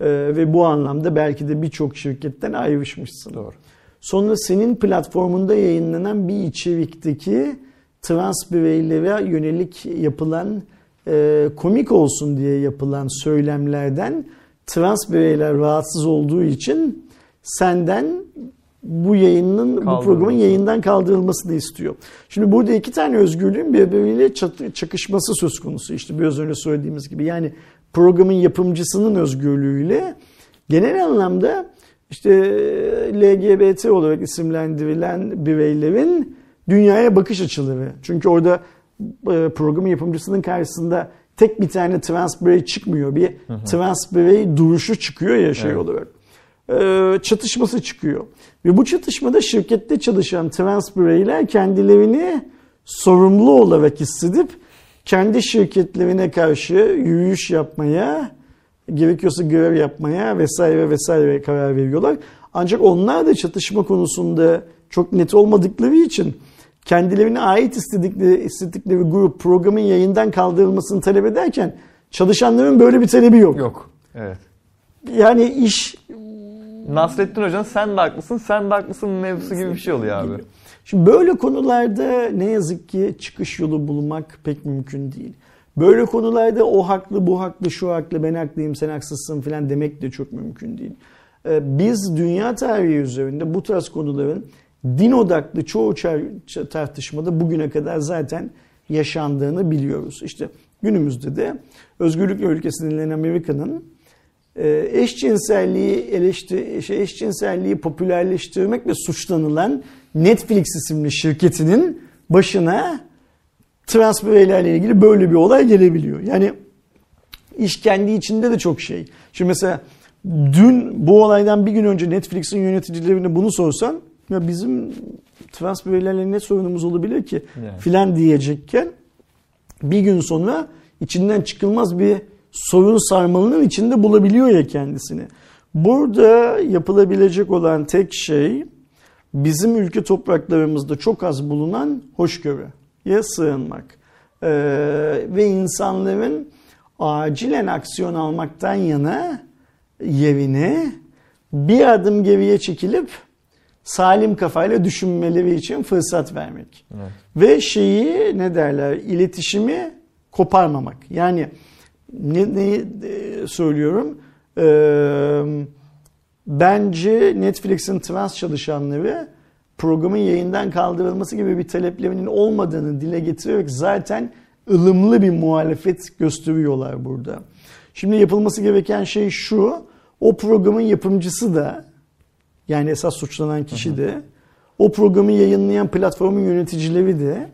[SPEAKER 2] Ee, ve bu anlamda belki de birçok şirketten ayrışmışsın.
[SPEAKER 1] Doğru.
[SPEAKER 2] Sonra senin platformunda yayınlanan bir içerikteki trans bireylere yönelik yapılan e, komik olsun diye yapılan söylemlerden trans bireyler rahatsız olduğu için senden bu yayının bu programın yayından kaldırılmasını istiyor. Şimdi burada iki tane özgürlüğün birbiriyle çakışması söz konusu. İşte biraz önce söylediğimiz gibi yani programın yapımcısının özgürlüğüyle genel anlamda işte LGBT olarak isimlendirilen bireylerin dünyaya bakış açıları. Çünkü orada e, programın yapımcısının karşısında tek bir tane trans birey çıkmıyor. Bir trans birey duruşu çıkıyor ya şey
[SPEAKER 1] Evet.
[SPEAKER 2] olarak. E, çatışması çıkıyor. Ve bu çatışmada şirkette çalışan trans bireyler kendilerini sorumlu olarak hissedip kendi şirketlerine karşı yürüyüş yapmaya, gerekiyorsa görev yapmaya vesaire vesaire karar veriyorlar. Ancak onlar da çatışma konusunda çok net olmadıkları için kendilerine ait istedikleri, istedikleri grup programın yayından kaldırılmasını talep ederken çalışanların böyle bir talebi yok.
[SPEAKER 1] Yok. Evet.
[SPEAKER 2] Yani iş
[SPEAKER 1] Nasrettin Hoca'nın sen de haklısın, sen de haklısın mevzusu gibi bir şey oluyor abi.
[SPEAKER 2] Şimdi böyle konularda ne yazık ki çıkış yolu bulmak pek mümkün değil. Böyle konularda o haklı, bu haklı, şu haklı, ben haklıyım, sen haksızsın falan demek de çok mümkün değil. Ee, Biz dünya tarihi üzerinde bu tarz konuların din odaklı çoğu tartışmada bugüne kadar zaten yaşandığını biliyoruz. İşte günümüzde de özgürlük ülkesi denilen Amerika'nın eşcinselliği eleştir şey, eşcinselliği popülerleştirmekle suçlanılan Netflix isimli şirketinin başına trans bireylerle ilgili böyle bir olay gelebiliyor. Yani iş kendi içinde de çok şey. Şimdi mesela dün bu olaydan bir gün önce Netflix'in yöneticilerine bunu sorsan ya bizim trans bireylerle ne sorunumuz olabilir ki
[SPEAKER 1] Yani.
[SPEAKER 2] filan diyecekken bir gün sonra içinden çıkılmaz bir sorun sarmalının içinde bulabiliyor ya kendisini. Burada yapılabilecek olan tek şey bizim ülke topraklarımızda çok az bulunan hoşgörüye sığınmak. Ee, ve insanların acilen aksiyon almaktan yana yerine bir adım geriye çekilip salim kafayla düşünmeleri için fırsat vermek.
[SPEAKER 1] Evet.
[SPEAKER 2] Ve şeyi ne derler iletişimi koparmamak. Yani ne, neyi e, söylüyorum? Ee, bence Netflix'in trans çalışanları programın yayından kaldırılması gibi bir taleplerinin olmadığını dile getirerek zaten ılımlı bir muhalefet gösteriyorlar burada. Şimdi yapılması gereken şey şu. O programın yapımcısı da yani esas suçlanan kişi de o programı yayınlayan platformun yöneticileri de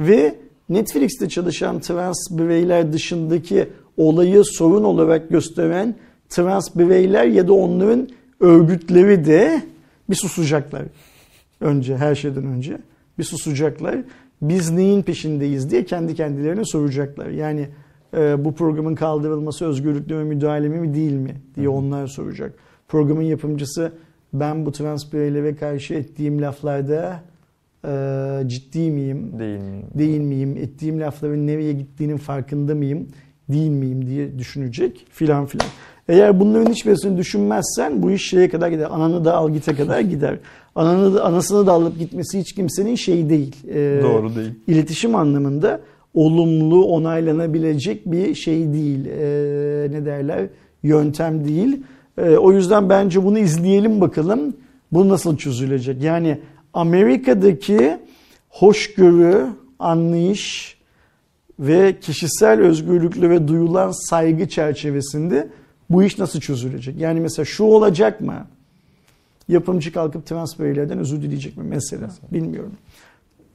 [SPEAKER 2] ve Netflix'te çalışan trans bireyler dışındaki olayı sorun olarak gösteren trans bireyler ya da onların örgütleri de bir susacaklar. Önce her şeyden önce bir susacaklar. Biz neyin peşindeyiz diye kendi kendilerine soracaklar. Yani e, bu programın kaldırılması özgürlüklerime müdahale mi değil mi diye onlar soracak. Programın yapımcısı ben bu trans bireylere karşı ettiğim laflarda e, ciddi miyim?
[SPEAKER 1] Değil mi?
[SPEAKER 2] Değil miyim? Ettiğim lafların nereye gittiğinin farkında mıyım? Değil miyim diye düşünecek filan filan. Eğer bunların hiçbirisini düşünmezsen bu iş şeye kadar gider. Ananı da al gite kadar gider. Ananı da, anasını da alıp gitmesi hiç kimsenin şeyi değil. Ee,
[SPEAKER 1] Doğru değil.
[SPEAKER 2] İletişim anlamında olumlu onaylanabilecek bir şey değil. Ee, ne derler? Yöntem değil. Ee, o yüzden bence bunu izleyelim bakalım. Bu nasıl çözülecek? Yani Amerika'daki hoşgörü, anlayış ve kişisel özgürlüklere duyulan saygı çerçevesinde bu iş nasıl çözülecek? Yani mesela şu olacak mı? Yapımcı kalkıp trans bireylerden özür dileyecek mi mesela? Bilmiyorum.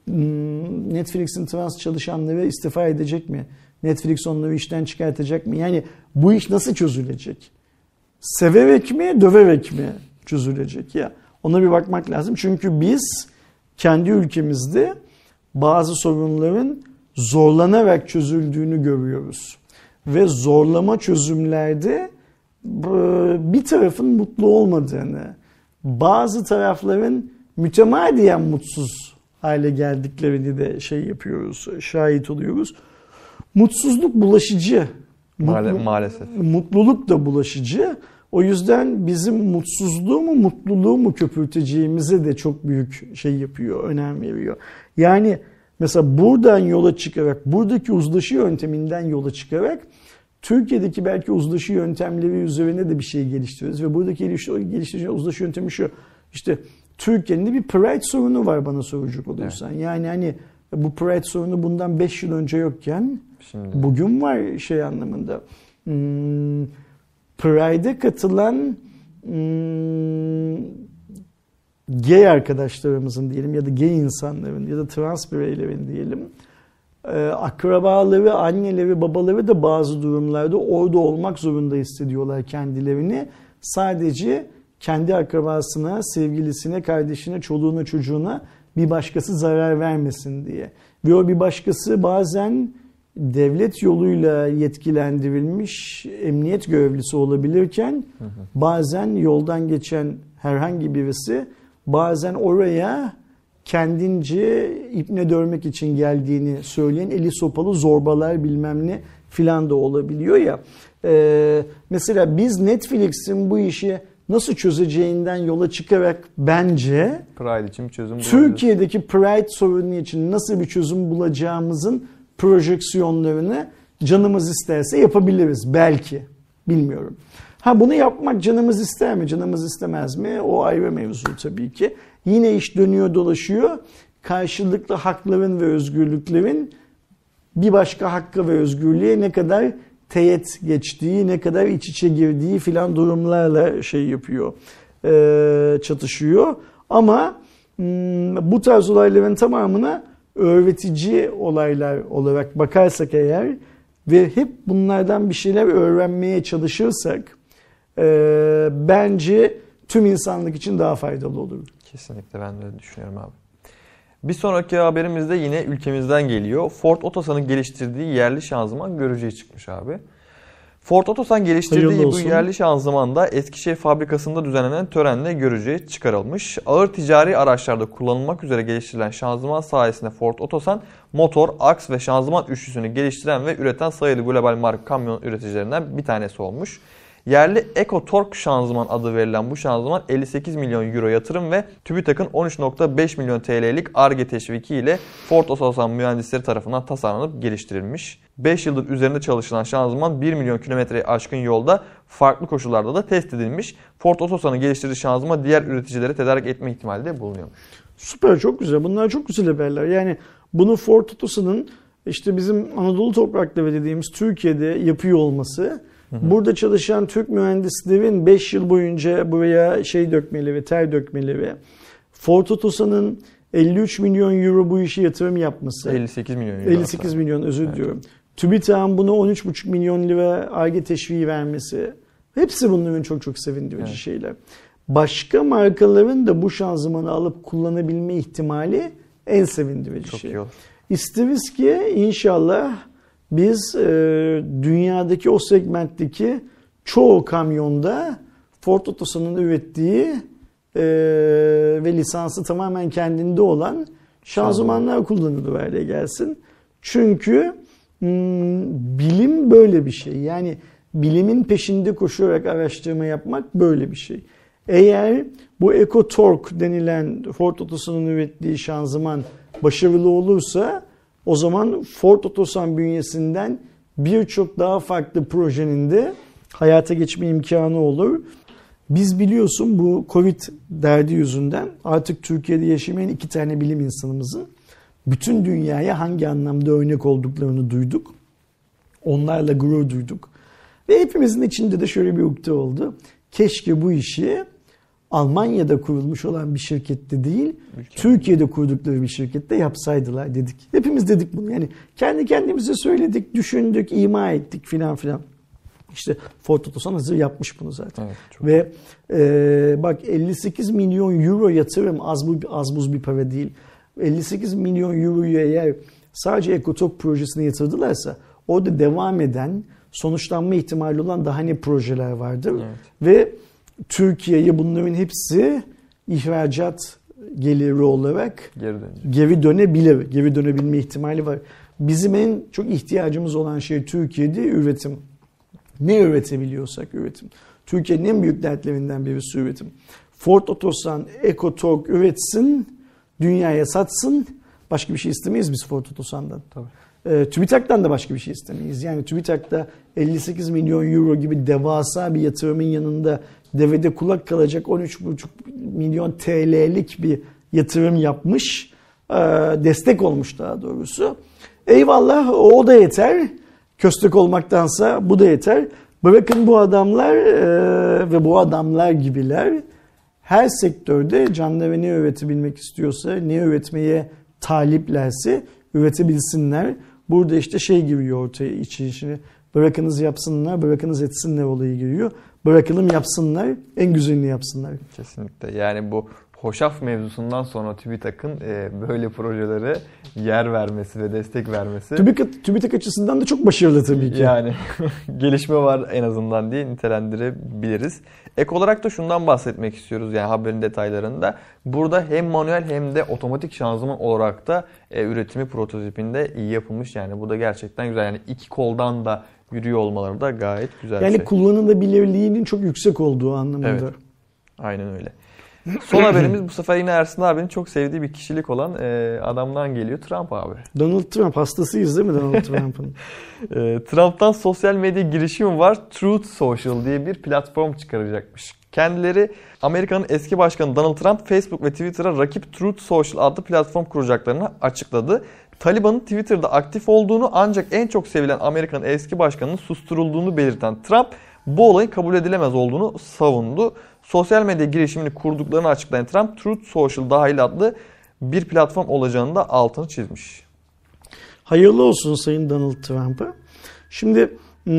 [SPEAKER 2] Hmm, Netflix'in trans çalışanları istifa edecek mi? Netflix onları işten çıkartacak mı? Yani bu iş nasıl çözülecek? Severek mi, döverek mi çözülecek ya? Ona bir bakmak lazım. Çünkü biz kendi ülkemizde bazı sorunların zorlanarak çözüldüğünü görüyoruz. Ve zorlama çözümlerde bir tarafın mutlu olmadığını, bazı tarafların mütemadiyen mutsuz hale geldiklerini de şey yapıyoruz, şahit oluyoruz. Mutsuzluk bulaşıcı.
[SPEAKER 1] Maale- maalesef.
[SPEAKER 2] Mutluluk da bulaşıcı. O yüzden bizim mutsuzluğu mu mutluluğu mu köpürteceğimize de çok büyük şey yapıyor, önem veriyor. Yani mesela buradan yola çıkarak, buradaki uzlaşı yönteminden yola çıkarak Türkiye'deki belki uzlaşı yöntemleri üzerine de bir şey geliştiriyoruz. Ve buradaki geliştirici uzlaşı yöntemi şu. İşte Türkiye'nin de bir pride sorunu var bana soracak olursan. Evet. Yani hani bu pride sorunu bundan 5 yıl önce yokken Şimdi. bugün var şey anlamında. Hmm, Pride'e katılan hmm, gay arkadaşlarımızın diyelim ya da gay insanların ya da trans bireylerin diyelim e, akrabaları, anneleri, babaları da bazı durumlarda orada olmak zorunda hissediyorlar kendilerini. Sadece kendi akrabasına, sevgilisine, kardeşine, çoluğuna, çocuğuna bir başkası zarar vermesin diye. Ve o bir başkası bazen devlet yoluyla yetkilendirilmiş emniyet görevlisi olabilirken bazen yoldan geçen herhangi birisi bazen oraya kendince ipne dörmek için geldiğini söyleyen eli sopalı zorbalar bilmem ne filan da olabiliyor ya. Ee, mesela biz Netflix'in bu işi nasıl çözeceğinden yola çıkarak bence
[SPEAKER 1] Pride için bir çözüm
[SPEAKER 2] Türkiye'deki Pride sorunu için nasıl bir çözüm bulacağımızın projeksiyonlarını canımız isterse yapabiliriz belki. Bilmiyorum. Ha bunu yapmak canımız ister mi? Canımız istemez mi? O ayrı mevzu tabii ki. Yine iş dönüyor dolaşıyor. Karşılıklı hakların ve özgürlüklerin bir başka hakkı ve özgürlüğe ne kadar teyit geçtiği, ne kadar iç içe girdiği filan durumlarla şey yapıyor, çatışıyor. Ama bu tarz olayların tamamına öğretici olaylar olarak bakarsak eğer ve hep bunlardan bir şeyler öğrenmeye çalışırsak bence tüm insanlık için daha faydalı olur.
[SPEAKER 1] Kesinlikle ben de düşünüyorum abi. Bir sonraki haberimiz de yine ülkemizden geliyor. Ford Otosan'ın geliştirdiği yerli şanzıman görücüye çıkmış abi. Ford Otosan geliştirdiği bu yerli şanzıman da Eskişehir fabrikasında düzenlenen törenle görücüye çıkarılmış. Ağır ticari araçlarda kullanılmak üzere geliştirilen şanzıman sayesinde Ford Otosan motor, aks ve şanzıman üçlüsünü geliştiren ve üreten sayılı global marka kamyon üreticilerinden bir tanesi olmuş. Yerli EcoTorque şanzıman adı verilen bu şanzıman 58 milyon euro yatırım ve TÜBİTAK'ın 13.5 milyon TL'lik ARGE teşviki ile Ford Otosan mühendisleri tarafından tasarlanıp geliştirilmiş. 5 yıldır üzerinde çalışılan şanzıman 1 milyon kilometreye aşkın yolda farklı koşullarda da test edilmiş. Ford Otosan'ın geliştirdiği şanzıman diğer üreticilere tedarik etme ihtimali de bulunuyormuş.
[SPEAKER 2] Süper çok güzel. Bunlar çok güzel haberler. Yani bunu Ford Otosan'ın işte bizim Anadolu toprakları dediğimiz Türkiye'de yapıyor olması Burada çalışan Türk mühendislerin 5 yıl boyunca buraya şey dökmeleri, ter dökmeleri, Ford Otosan'ın 53 milyon euro bu işe yatırım yapması.
[SPEAKER 1] 58 milyon euro.
[SPEAKER 2] 58 milyon özür diliyorum. TÜBİTAK'ın buna 13,5 milyon lira arge teşviği vermesi. Hepsi bunların çok çok sevindirici
[SPEAKER 1] Evet.
[SPEAKER 2] şeyler. Başka markaların da bu şanzımanı alıp kullanabilme ihtimali en sevindirici
[SPEAKER 1] Çok
[SPEAKER 2] şey.
[SPEAKER 1] iyi olur.
[SPEAKER 2] İsteriz ki inşallah biz e, dünyadaki o segmentteki çoğu kamyonda Ford Otosan'ın ürettiği e, ve lisansı tamamen kendinde olan şanzımanlar kullanılır hale gelsin. Çünkü hmm, bilim böyle bir şey. Yani bilimin peşinde koşarak araştırma yapmak böyle bir şey. Eğer bu Eco Torque denilen Ford Otosan'ın ürettiği şanzıman başarılı olursa o zaman Ford Otosan bünyesinden birçok daha farklı projenin de hayata geçme imkanı olur. Biz biliyorsun bu Covid derdi yüzünden artık Türkiye'de yaşamayan iki tane bilim insanımızın bütün dünyaya hangi anlamda örnek olduklarını duyduk. Onlarla gurur duyduk. Ve hepimizin içinde de şöyle bir ukde oldu. Keşke bu işi Almanya'da kurulmuş olan bir şirkette değil,
[SPEAKER 1] Ülkemizde.
[SPEAKER 2] Türkiye'de kurdukları bir şirkette yapsaydılar dedik. Hepimiz dedik bunu. Yani kendi kendimize söyledik, düşündük, ima ettik filan filan. İşte Ford Otosan hazır yapmış bunu zaten.
[SPEAKER 1] Evet, çok
[SPEAKER 2] Ve e, bak 58 milyon euro yatırım az, bu, az buz bir para değil. 58 milyon euroyu eğer sadece Ekotok projesine yatırdılarsa orada devam eden sonuçlanma ihtimali olan daha ne projeler vardır.
[SPEAKER 1] Evet.
[SPEAKER 2] Ve Türkiye'ye bunların hepsi ihracat geliri olarak
[SPEAKER 1] Geri dönecek.
[SPEAKER 2] geri dönebilir. Geri dönebilme ihtimali var. Bizim en çok ihtiyacımız olan şey Türkiye'de üretim. Ne üretebiliyorsak üretim. Türkiye'nin en büyük dertlerinden birisi üretim. Ford Otosan, EcoTorque üretsin, dünyaya satsın. Başka bir şey istemeyiz biz Ford Otosan'dan.
[SPEAKER 1] Tabii.
[SPEAKER 2] E, TÜBİTAK'tan da başka bir şey istemeyiz. Yani TÜBİTAK'ta 58 milyon euro gibi devasa bir yatırımın yanında devede kulak kalacak 13,5 milyon TL'lik bir yatırım yapmış. E, destek olmuş daha doğrusu. Eyvallah o da yeter. Köstek olmaktansa bu da yeter. Bırakın bu adamlar e, ve bu adamlar gibiler her sektörde canlı ne üretebilmek istiyorsa, ne üretmeye taliplerse üretebilsinler. Burada işte şey giriyor ortaya içi içine. Bırakınız yapsınlar, bırakınız etsinler olayı giriyor. Bırakalım yapsınlar, en güzelini yapsınlar.
[SPEAKER 1] Kesinlikle. Yani bu hoşaf mevzusundan sonra TÜBİTAK'ın e, böyle projelere yer vermesi ve destek vermesi.
[SPEAKER 2] TÜBİTAK, TÜBİTAK açısından da çok başarılı tabii ki.
[SPEAKER 1] Yani *laughs* gelişme var en azından diye nitelendirebiliriz. Ek olarak da şundan bahsetmek istiyoruz yani haberin detaylarında. Burada hem manuel hem de otomatik şanzıman olarak da e, üretimi prototipinde iyi yapılmış. Yani bu da gerçekten güzel. Yani iki koldan da yürüyor olmaları da gayet güzel
[SPEAKER 2] Yani
[SPEAKER 1] bir şey.
[SPEAKER 2] kullanılabilirliğinin çok yüksek olduğu anlamında.
[SPEAKER 1] Evet. Aynen öyle. Son *clears throat* haberimiz bu sefer yine Ersin abinin çok sevdiği bir kişilik olan e, adamdan geliyor. Trump abi.
[SPEAKER 2] Donald Trump hastasıyız değil mi Donald *laughs* Trump'ın?
[SPEAKER 1] E, Trump'tan sosyal medya girişimi var. Truth Social diye bir platform çıkaracakmış. Kendileri Amerika'nın eski başkanı Donald Trump Facebook ve Twitter'a rakip Truth Social adlı platform kuracaklarını açıkladı. Taliban'ın Twitter'da aktif olduğunu ancak en çok sevilen Amerika'nın eski başkanının susturulduğunu belirten Trump bu olayın kabul edilemez olduğunu savundu. Sosyal medya girişimini kurduklarını açıklayan Trump Truth Social dahil adlı bir platform olacağını da altını çizmiş.
[SPEAKER 2] Hayırlı olsun Sayın Donald Trump'a. Şimdi hmm,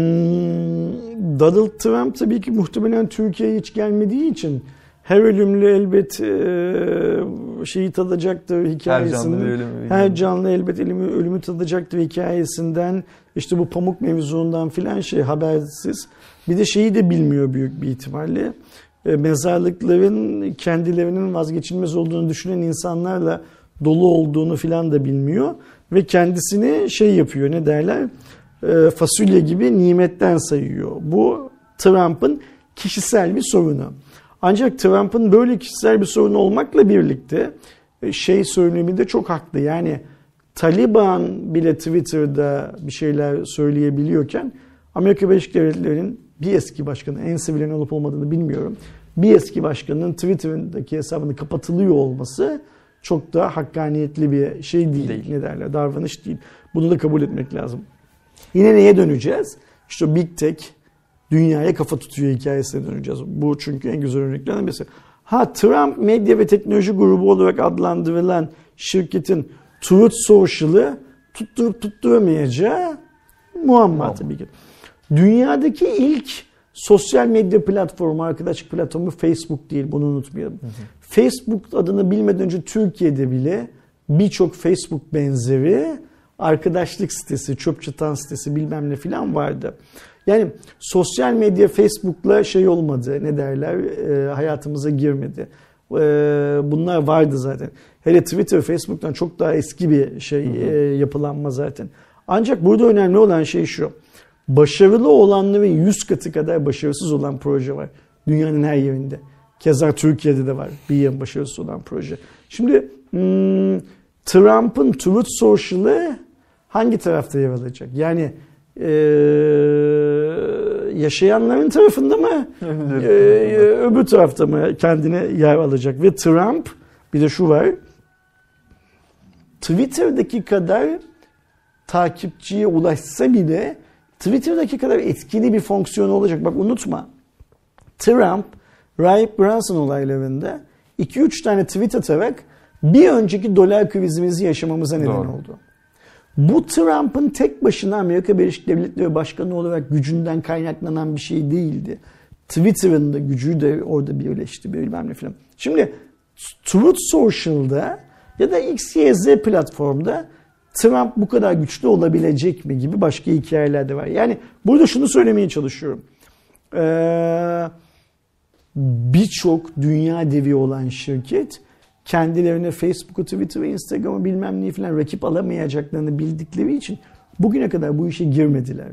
[SPEAKER 2] Donald Trump tabii ki muhtemelen Türkiye'ye hiç gelmediği için her ölümlü elbet e, şeyi tadacaktır hikayesinden.
[SPEAKER 1] bir ölümü.
[SPEAKER 2] Her canlı elbet ölümü, ölümü tadacaktır hikayesinden. işte bu pamuk mevzundan filan şey habersiz. Bir de şeyi de bilmiyor büyük bir ihtimalle. E, mezarlıkların kendilerinin vazgeçilmez olduğunu düşünen insanlarla dolu olduğunu filan da bilmiyor. Ve kendisini şey yapıyor ne derler e, fasulye gibi nimetten sayıyor. Bu Trump'ın kişisel bir sorunu. Ancak Trump'ın böyle kişisel bir sorunu olmakla birlikte e, şey söyleminde çok haklı. Yani Taliban bile Twitter'da bir şeyler söyleyebiliyorken Amerika Birleşik Devletleri'nin bir eski başkanı, en sevilen olup olmadığını bilmiyorum. Bir eski başkanının Twitter'daki hesabını kapatılıyor olması çok da hakkaniyetli bir şey değil.
[SPEAKER 1] Değil.
[SPEAKER 2] Ne derler? Davranış değil. Bunu da kabul etmek lazım. Yine neye döneceğiz? İşte Big Tech, dünyaya kafa tutuyor hikayesine döneceğiz. Bu çünkü en güzel örneklerden birisi. Ha Trump Medya ve Teknoloji Grubu olarak adlandırılan şirketin Truth Social'ı tutturup tutturamayacağı muamma tabii ki. Dünyadaki ilk sosyal medya platformu, arkadaşlık platformu Facebook değil. Bunu unutmayalım. Hı hı. Facebook adını bilmeden önce Türkiye'de bile birçok Facebook benzeri arkadaşlık sitesi, çöp çatan sitesi bilmem ne filan vardı. Yani sosyal medya Facebook'la şey olmadı ne derler e, hayatımıza girmedi. E, bunlar vardı zaten. Hele Twitter Facebook'tan çok daha eski bir şey hı hı. E, yapılanma zaten. Ancak burada önemli olan şey şu. Başarılı olanların 100 katı kadar başarısız olan proje var. Dünyanın her yerinde. Keza Türkiye'de de var bir yıl başarısız olan proje. Şimdi hmm, Trump'ın Truth Social'ı hangi tarafta yer alacak? Yani e, yaşayanların tarafında mı? e, öbür tarafta mı kendine yer alacak? Ve Trump bir de şu var. Twitter'daki kadar takipçiye ulaşsa bile Twitter'daki kadar etkili bir fonksiyonu olacak. Bak unutma. Trump, Rahip Brunson olaylarında 2-3 tane tweet atarak bir önceki dolar krizimizi yaşamamıza neden Doğru. oldu. Bu Trump'ın tek başına Amerika Birleşik Devletleri Başkanı olarak gücünden kaynaklanan bir şey değildi. Twitter'ın da gücü de orada birleşti bilmem ne filan. Şimdi Truth Social'da ya da XYZ platformda Trump bu kadar güçlü olabilecek mi gibi başka hikayeler de var. Yani burada şunu söylemeye çalışıyorum. Ee, Birçok dünya devi olan şirket kendilerine Facebook'u, Twitter'ı, Instagram'ı bilmem neyi falan rakip alamayacaklarını bildikleri için bugüne kadar bu işe girmediler.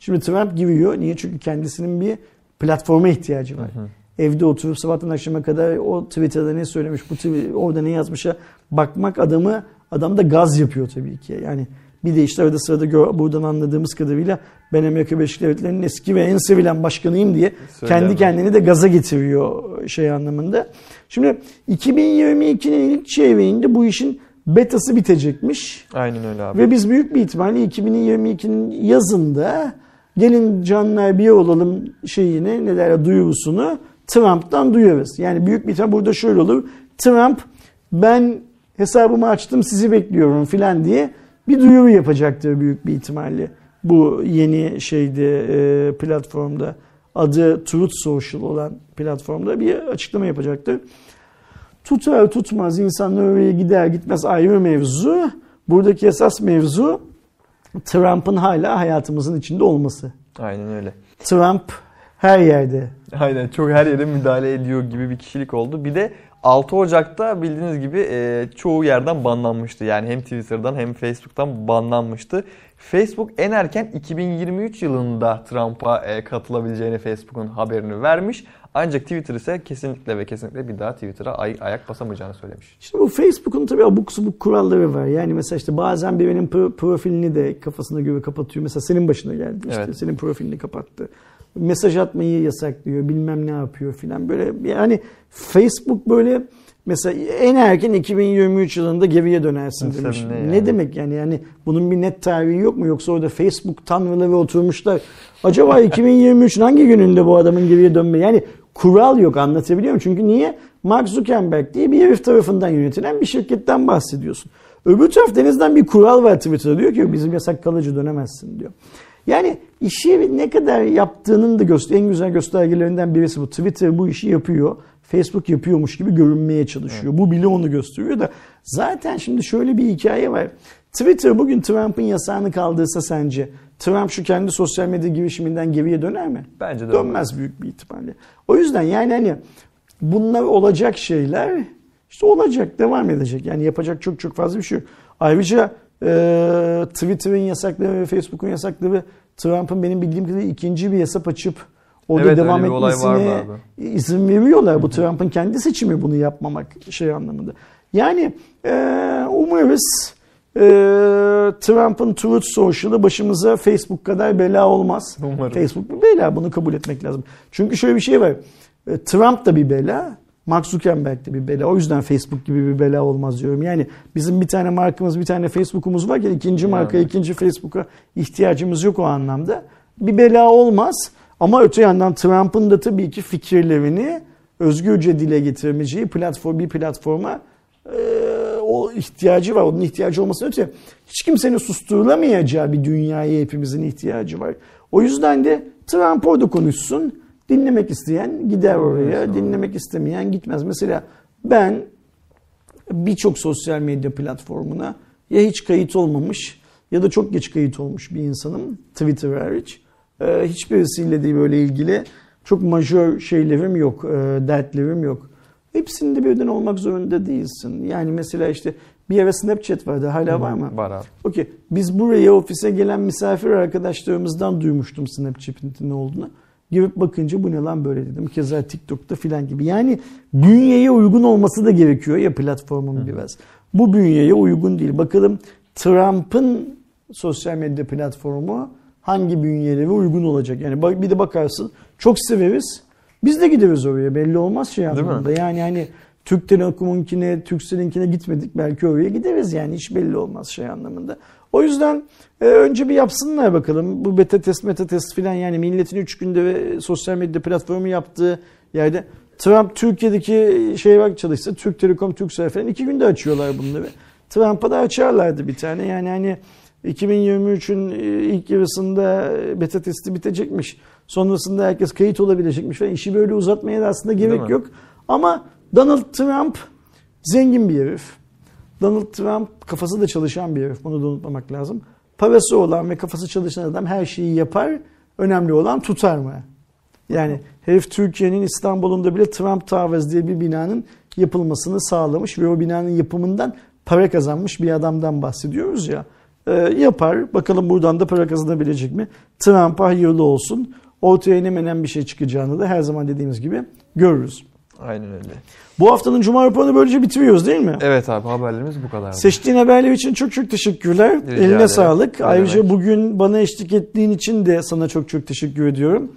[SPEAKER 2] Şimdi Trump giriyor. Niye? Çünkü kendisinin bir platforma ihtiyacı var. Hı hı. Evde oturup sabahtan akşama kadar o Twitter'da ne söylemiş, bu orada ne yazmışa bakmak adamı Adam da gaz yapıyor tabii ki. Yani bir de işte arada sırada gör, buradan anladığımız kadarıyla ben Amerika Birleşik Devletleri'nin eski ve en sevilen başkanıyım diye Söyle kendi kendini de gaza getiriyor şey anlamında. Şimdi 2022'nin ilk çeyreğinde bu işin betası bitecekmiş.
[SPEAKER 1] Aynen öyle abi.
[SPEAKER 2] Ve biz büyük bir ihtimalle 2022'nin yazında gelin canlar bir olalım şeyini ne derler duyurusunu Trump'tan duyuyoruz. Yani büyük bir ihtimal burada şöyle olur. Trump ben hesabımı açtım sizi bekliyorum filan diye bir duyuru yapacaktır büyük bir ihtimalle. Bu yeni şeyde e, platformda adı Truth Social olan platformda bir açıklama yapacaktır. Tutar tutmaz insanlar oraya gider gitmez ayrı mevzu. Buradaki esas mevzu Trump'ın hala hayatımızın içinde olması.
[SPEAKER 1] Aynen öyle.
[SPEAKER 2] Trump her yerde.
[SPEAKER 1] Aynen çok her yere müdahale ediyor gibi bir kişilik oldu. Bir de 6 Ocak'ta bildiğiniz gibi e, çoğu yerden banlanmıştı. Yani hem Twitter'dan hem Facebook'tan banlanmıştı. Facebook en erken 2023 yılında Trump'a e, katılabileceğini Facebook'un haberini vermiş. Ancak Twitter ise kesinlikle ve kesinlikle bir daha Twitter'a ay- ayak basamayacağını söylemiş.
[SPEAKER 2] İşte bu Facebook'un tabii abuk subuk kuralları var. Yani mesela işte bazen birinin profilini de kafasına göre kapatıyor. Mesela senin başına geldi işte. Evet. Senin profilini kapattı mesaj atmayı yasaklıyor bilmem ne yapıyor filan böyle yani Facebook böyle mesela en erken 2023 yılında geriye dönersin Mesela demiş. Ne, yani? ne demek yani yani bunun bir net tarihi yok mu yoksa orada Facebook tanrıları oturmuşlar. Acaba 2023'ün hangi gününde bu adamın geriye dönme yani kural yok anlatabiliyor muyum? Çünkü niye? Mark Zuckerberg diye bir herif tarafından yönetilen bir şirketten bahsediyorsun. Öbür taraf denizden bir kural var Twitter'da diyor ki bizim yasak kalıcı dönemezsin diyor. Yani işi ne kadar yaptığının da göster en güzel göstergelerinden birisi bu. Twitter bu işi yapıyor. Facebook yapıyormuş gibi görünmeye çalışıyor. Evet. Bu bile onu gösteriyor da zaten şimdi şöyle bir hikaye var. Twitter bugün Trump'ın yasağını kaldırsa sence Trump şu kendi sosyal medya girişiminden geriye döner mi?
[SPEAKER 1] Bence
[SPEAKER 2] dönmez. Dönmez büyük bir ihtimalle. O yüzden yani hani bunlar olacak şeyler işte olacak, devam edecek. Yani yapacak çok çok fazla bir şey yok. Ayrıca e, Twitter'ın yasakları ve Facebook'un yasakları Trump'ın benim bildiğim kadarıyla ikinci bir hesap açıp orada evet, devam etmesine izin veriyorlar. Bu Trump'ın kendi seçimi bunu yapmamak şey anlamında. Yani e, umarız e, Trump'ın Truth Social'ı başımıza Facebook kadar bela olmaz. Umarım. Facebook bir bela bunu kabul etmek lazım. Çünkü şöyle bir şey var. E, Trump da bir bela. Mark Zuckerberg de bir bela. O yüzden Facebook gibi bir bela olmaz diyorum. Yani bizim bir tane markamız, bir tane Facebook'umuz var ki ikinci marka, yani. ikinci Facebook'a ihtiyacımız yok o anlamda. bir bela olmaz. Ama öte yandan Trump'ın da tabii ki fikirlerini özgürce dile getiremeyeceği platform bir platforma e, o ihtiyacı var. Onun ihtiyacı olmasına öte hiç kimsenin susturulamayacağı bir dünyaya hepimizin ihtiyacı var. O yüzden de Trump orada konuşsun. Dinlemek isteyen gider oraya. Dinlemek istemeyen gitmez. Mesela ben birçok sosyal medya platformuna ya hiç kayıt olmamış ya da çok geç kayıt olmuş bir insanım. Twitter hariç. Ee, hiçbirisiyle de böyle ilgili çok majör şeylerim yok, e, dertlerim yok. Hepsinde birden olmak zorunda değilsin. Yani mesela işte bir ara Snapchat vardı. Hala var mı?
[SPEAKER 1] Var abi.
[SPEAKER 2] Okey. Biz buraya ofise gelen misafir arkadaşlarımızdan duymuştum Snapchat'in ne olduğunu. Girip bakınca bu ne lan böyle dedim. Keza TikTok'ta filan gibi. Yani bünyeye uygun olması da gerekiyor ya platformun biraz. Bu bünyeye uygun değil. Bakalım Trump'ın sosyal medya platformu hangi bünyelere uygun olacak? Yani bir de bakarsın çok severiz. Biz de gideriz oraya belli olmaz şey anlamında. Yani hani Türk Telekom'unkine, Turkcell'inkine gitmedik belki oraya gideriz yani hiç belli olmaz şey anlamında. O yüzden e, önce bir yapsınlar bakalım. Bu beta test, meta test filan yani milletin 3 günde ve sosyal medya platformu yaptığı yerde Trump Türkiye'deki şeye bak çalışsa Türk Telekom, Turkcell falan 2 günde açıyorlar bunları. Trump'a da açarlardı bir tane. Yani hani 2023'ün e, ilk yarısında beta testi bitecekmiş. Sonrasında herkes kayıt olabilecekmiş falan. İşi böyle uzatmaya da aslında gerek yok. Ama Donald Trump zengin bir herif. Donald Trump kafası da çalışan bir herif. Bunu da unutmamak lazım. Parası olan ve kafası çalışan adam her şeyi yapar. Önemli olan tutar mı? Yani herif Türkiye'nin İstanbul'unda bile Trump Towers diye bir binanın yapılmasını sağlamış ve o binanın yapımından para kazanmış bir adamdan bahsediyoruz ya. Ee, yapar. Bakalım buradan da para kazanabilecek mi? Trump'a hayırlı olsun. Ortaya ne menen bir şey çıkacağını da her zaman dediğimiz gibi görürüz.
[SPEAKER 1] Aynen öyle.
[SPEAKER 2] Bu haftanın Cuma raporunu böylece bitiriyoruz değil mi?
[SPEAKER 1] Evet abi haberlerimiz bu kadar.
[SPEAKER 2] Seçtiğin haberler için çok çok teşekkürler.
[SPEAKER 1] Rica
[SPEAKER 2] Eline
[SPEAKER 1] ederim.
[SPEAKER 2] sağlık.
[SPEAKER 1] Ne
[SPEAKER 2] Ayrıca
[SPEAKER 1] demek.
[SPEAKER 2] bugün bana eşlik ettiğin için de sana çok çok teşekkür ediyorum.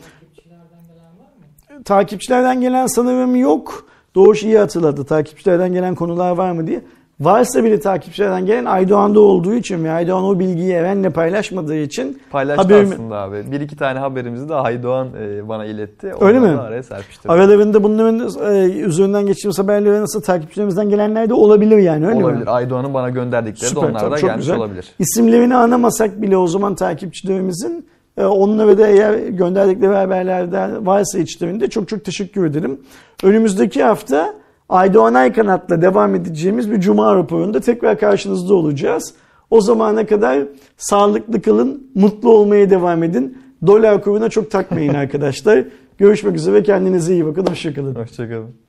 [SPEAKER 2] Takipçilerden gelen sanırım yok. Doğuş iyi hatırladı. Takipçilerden gelen konular var mı diye. Varsa bile takipçilerden gelen Aydoğan'da olduğu için ve Aydoğan o bilgiyi Eren'le paylaşmadığı için
[SPEAKER 1] Paylaştı
[SPEAKER 2] haberimi-
[SPEAKER 1] aslında abi. Bir iki tane haberimizi de Haydoğan e, bana iletti.
[SPEAKER 2] Öyle
[SPEAKER 1] Onları
[SPEAKER 2] mi?
[SPEAKER 1] Araya serpiştirdim.
[SPEAKER 2] aralarında bunların e, üzerinden geçtiğimiz haberleri nasıl takipçilerimizden gelenler de olabilir yani öyle mi?
[SPEAKER 1] olabilir. Aydoğan'ın bana gönderdikleri
[SPEAKER 2] Süper,
[SPEAKER 1] de onlar
[SPEAKER 2] tamam,
[SPEAKER 1] da
[SPEAKER 2] çok
[SPEAKER 1] gelmiş
[SPEAKER 2] güzel.
[SPEAKER 1] olabilir.
[SPEAKER 2] İsimlerini anamasak bile o zaman takipçilerimizin e, onlara da eğer gönderdikleri haberlerden varsa içlerinde çok çok teşekkür ederim. Önümüzdeki hafta Aydoğan Aykanat'la devam edeceğimiz bir Cuma raporunda tekrar karşınızda olacağız. O zamana kadar sağlıklı kalın, mutlu olmaya devam edin. Dolar kuruna çok takmayın *laughs* arkadaşlar. Görüşmek üzere kendinize iyi bakın. Hoşçakalın.
[SPEAKER 1] Hoşçakalın.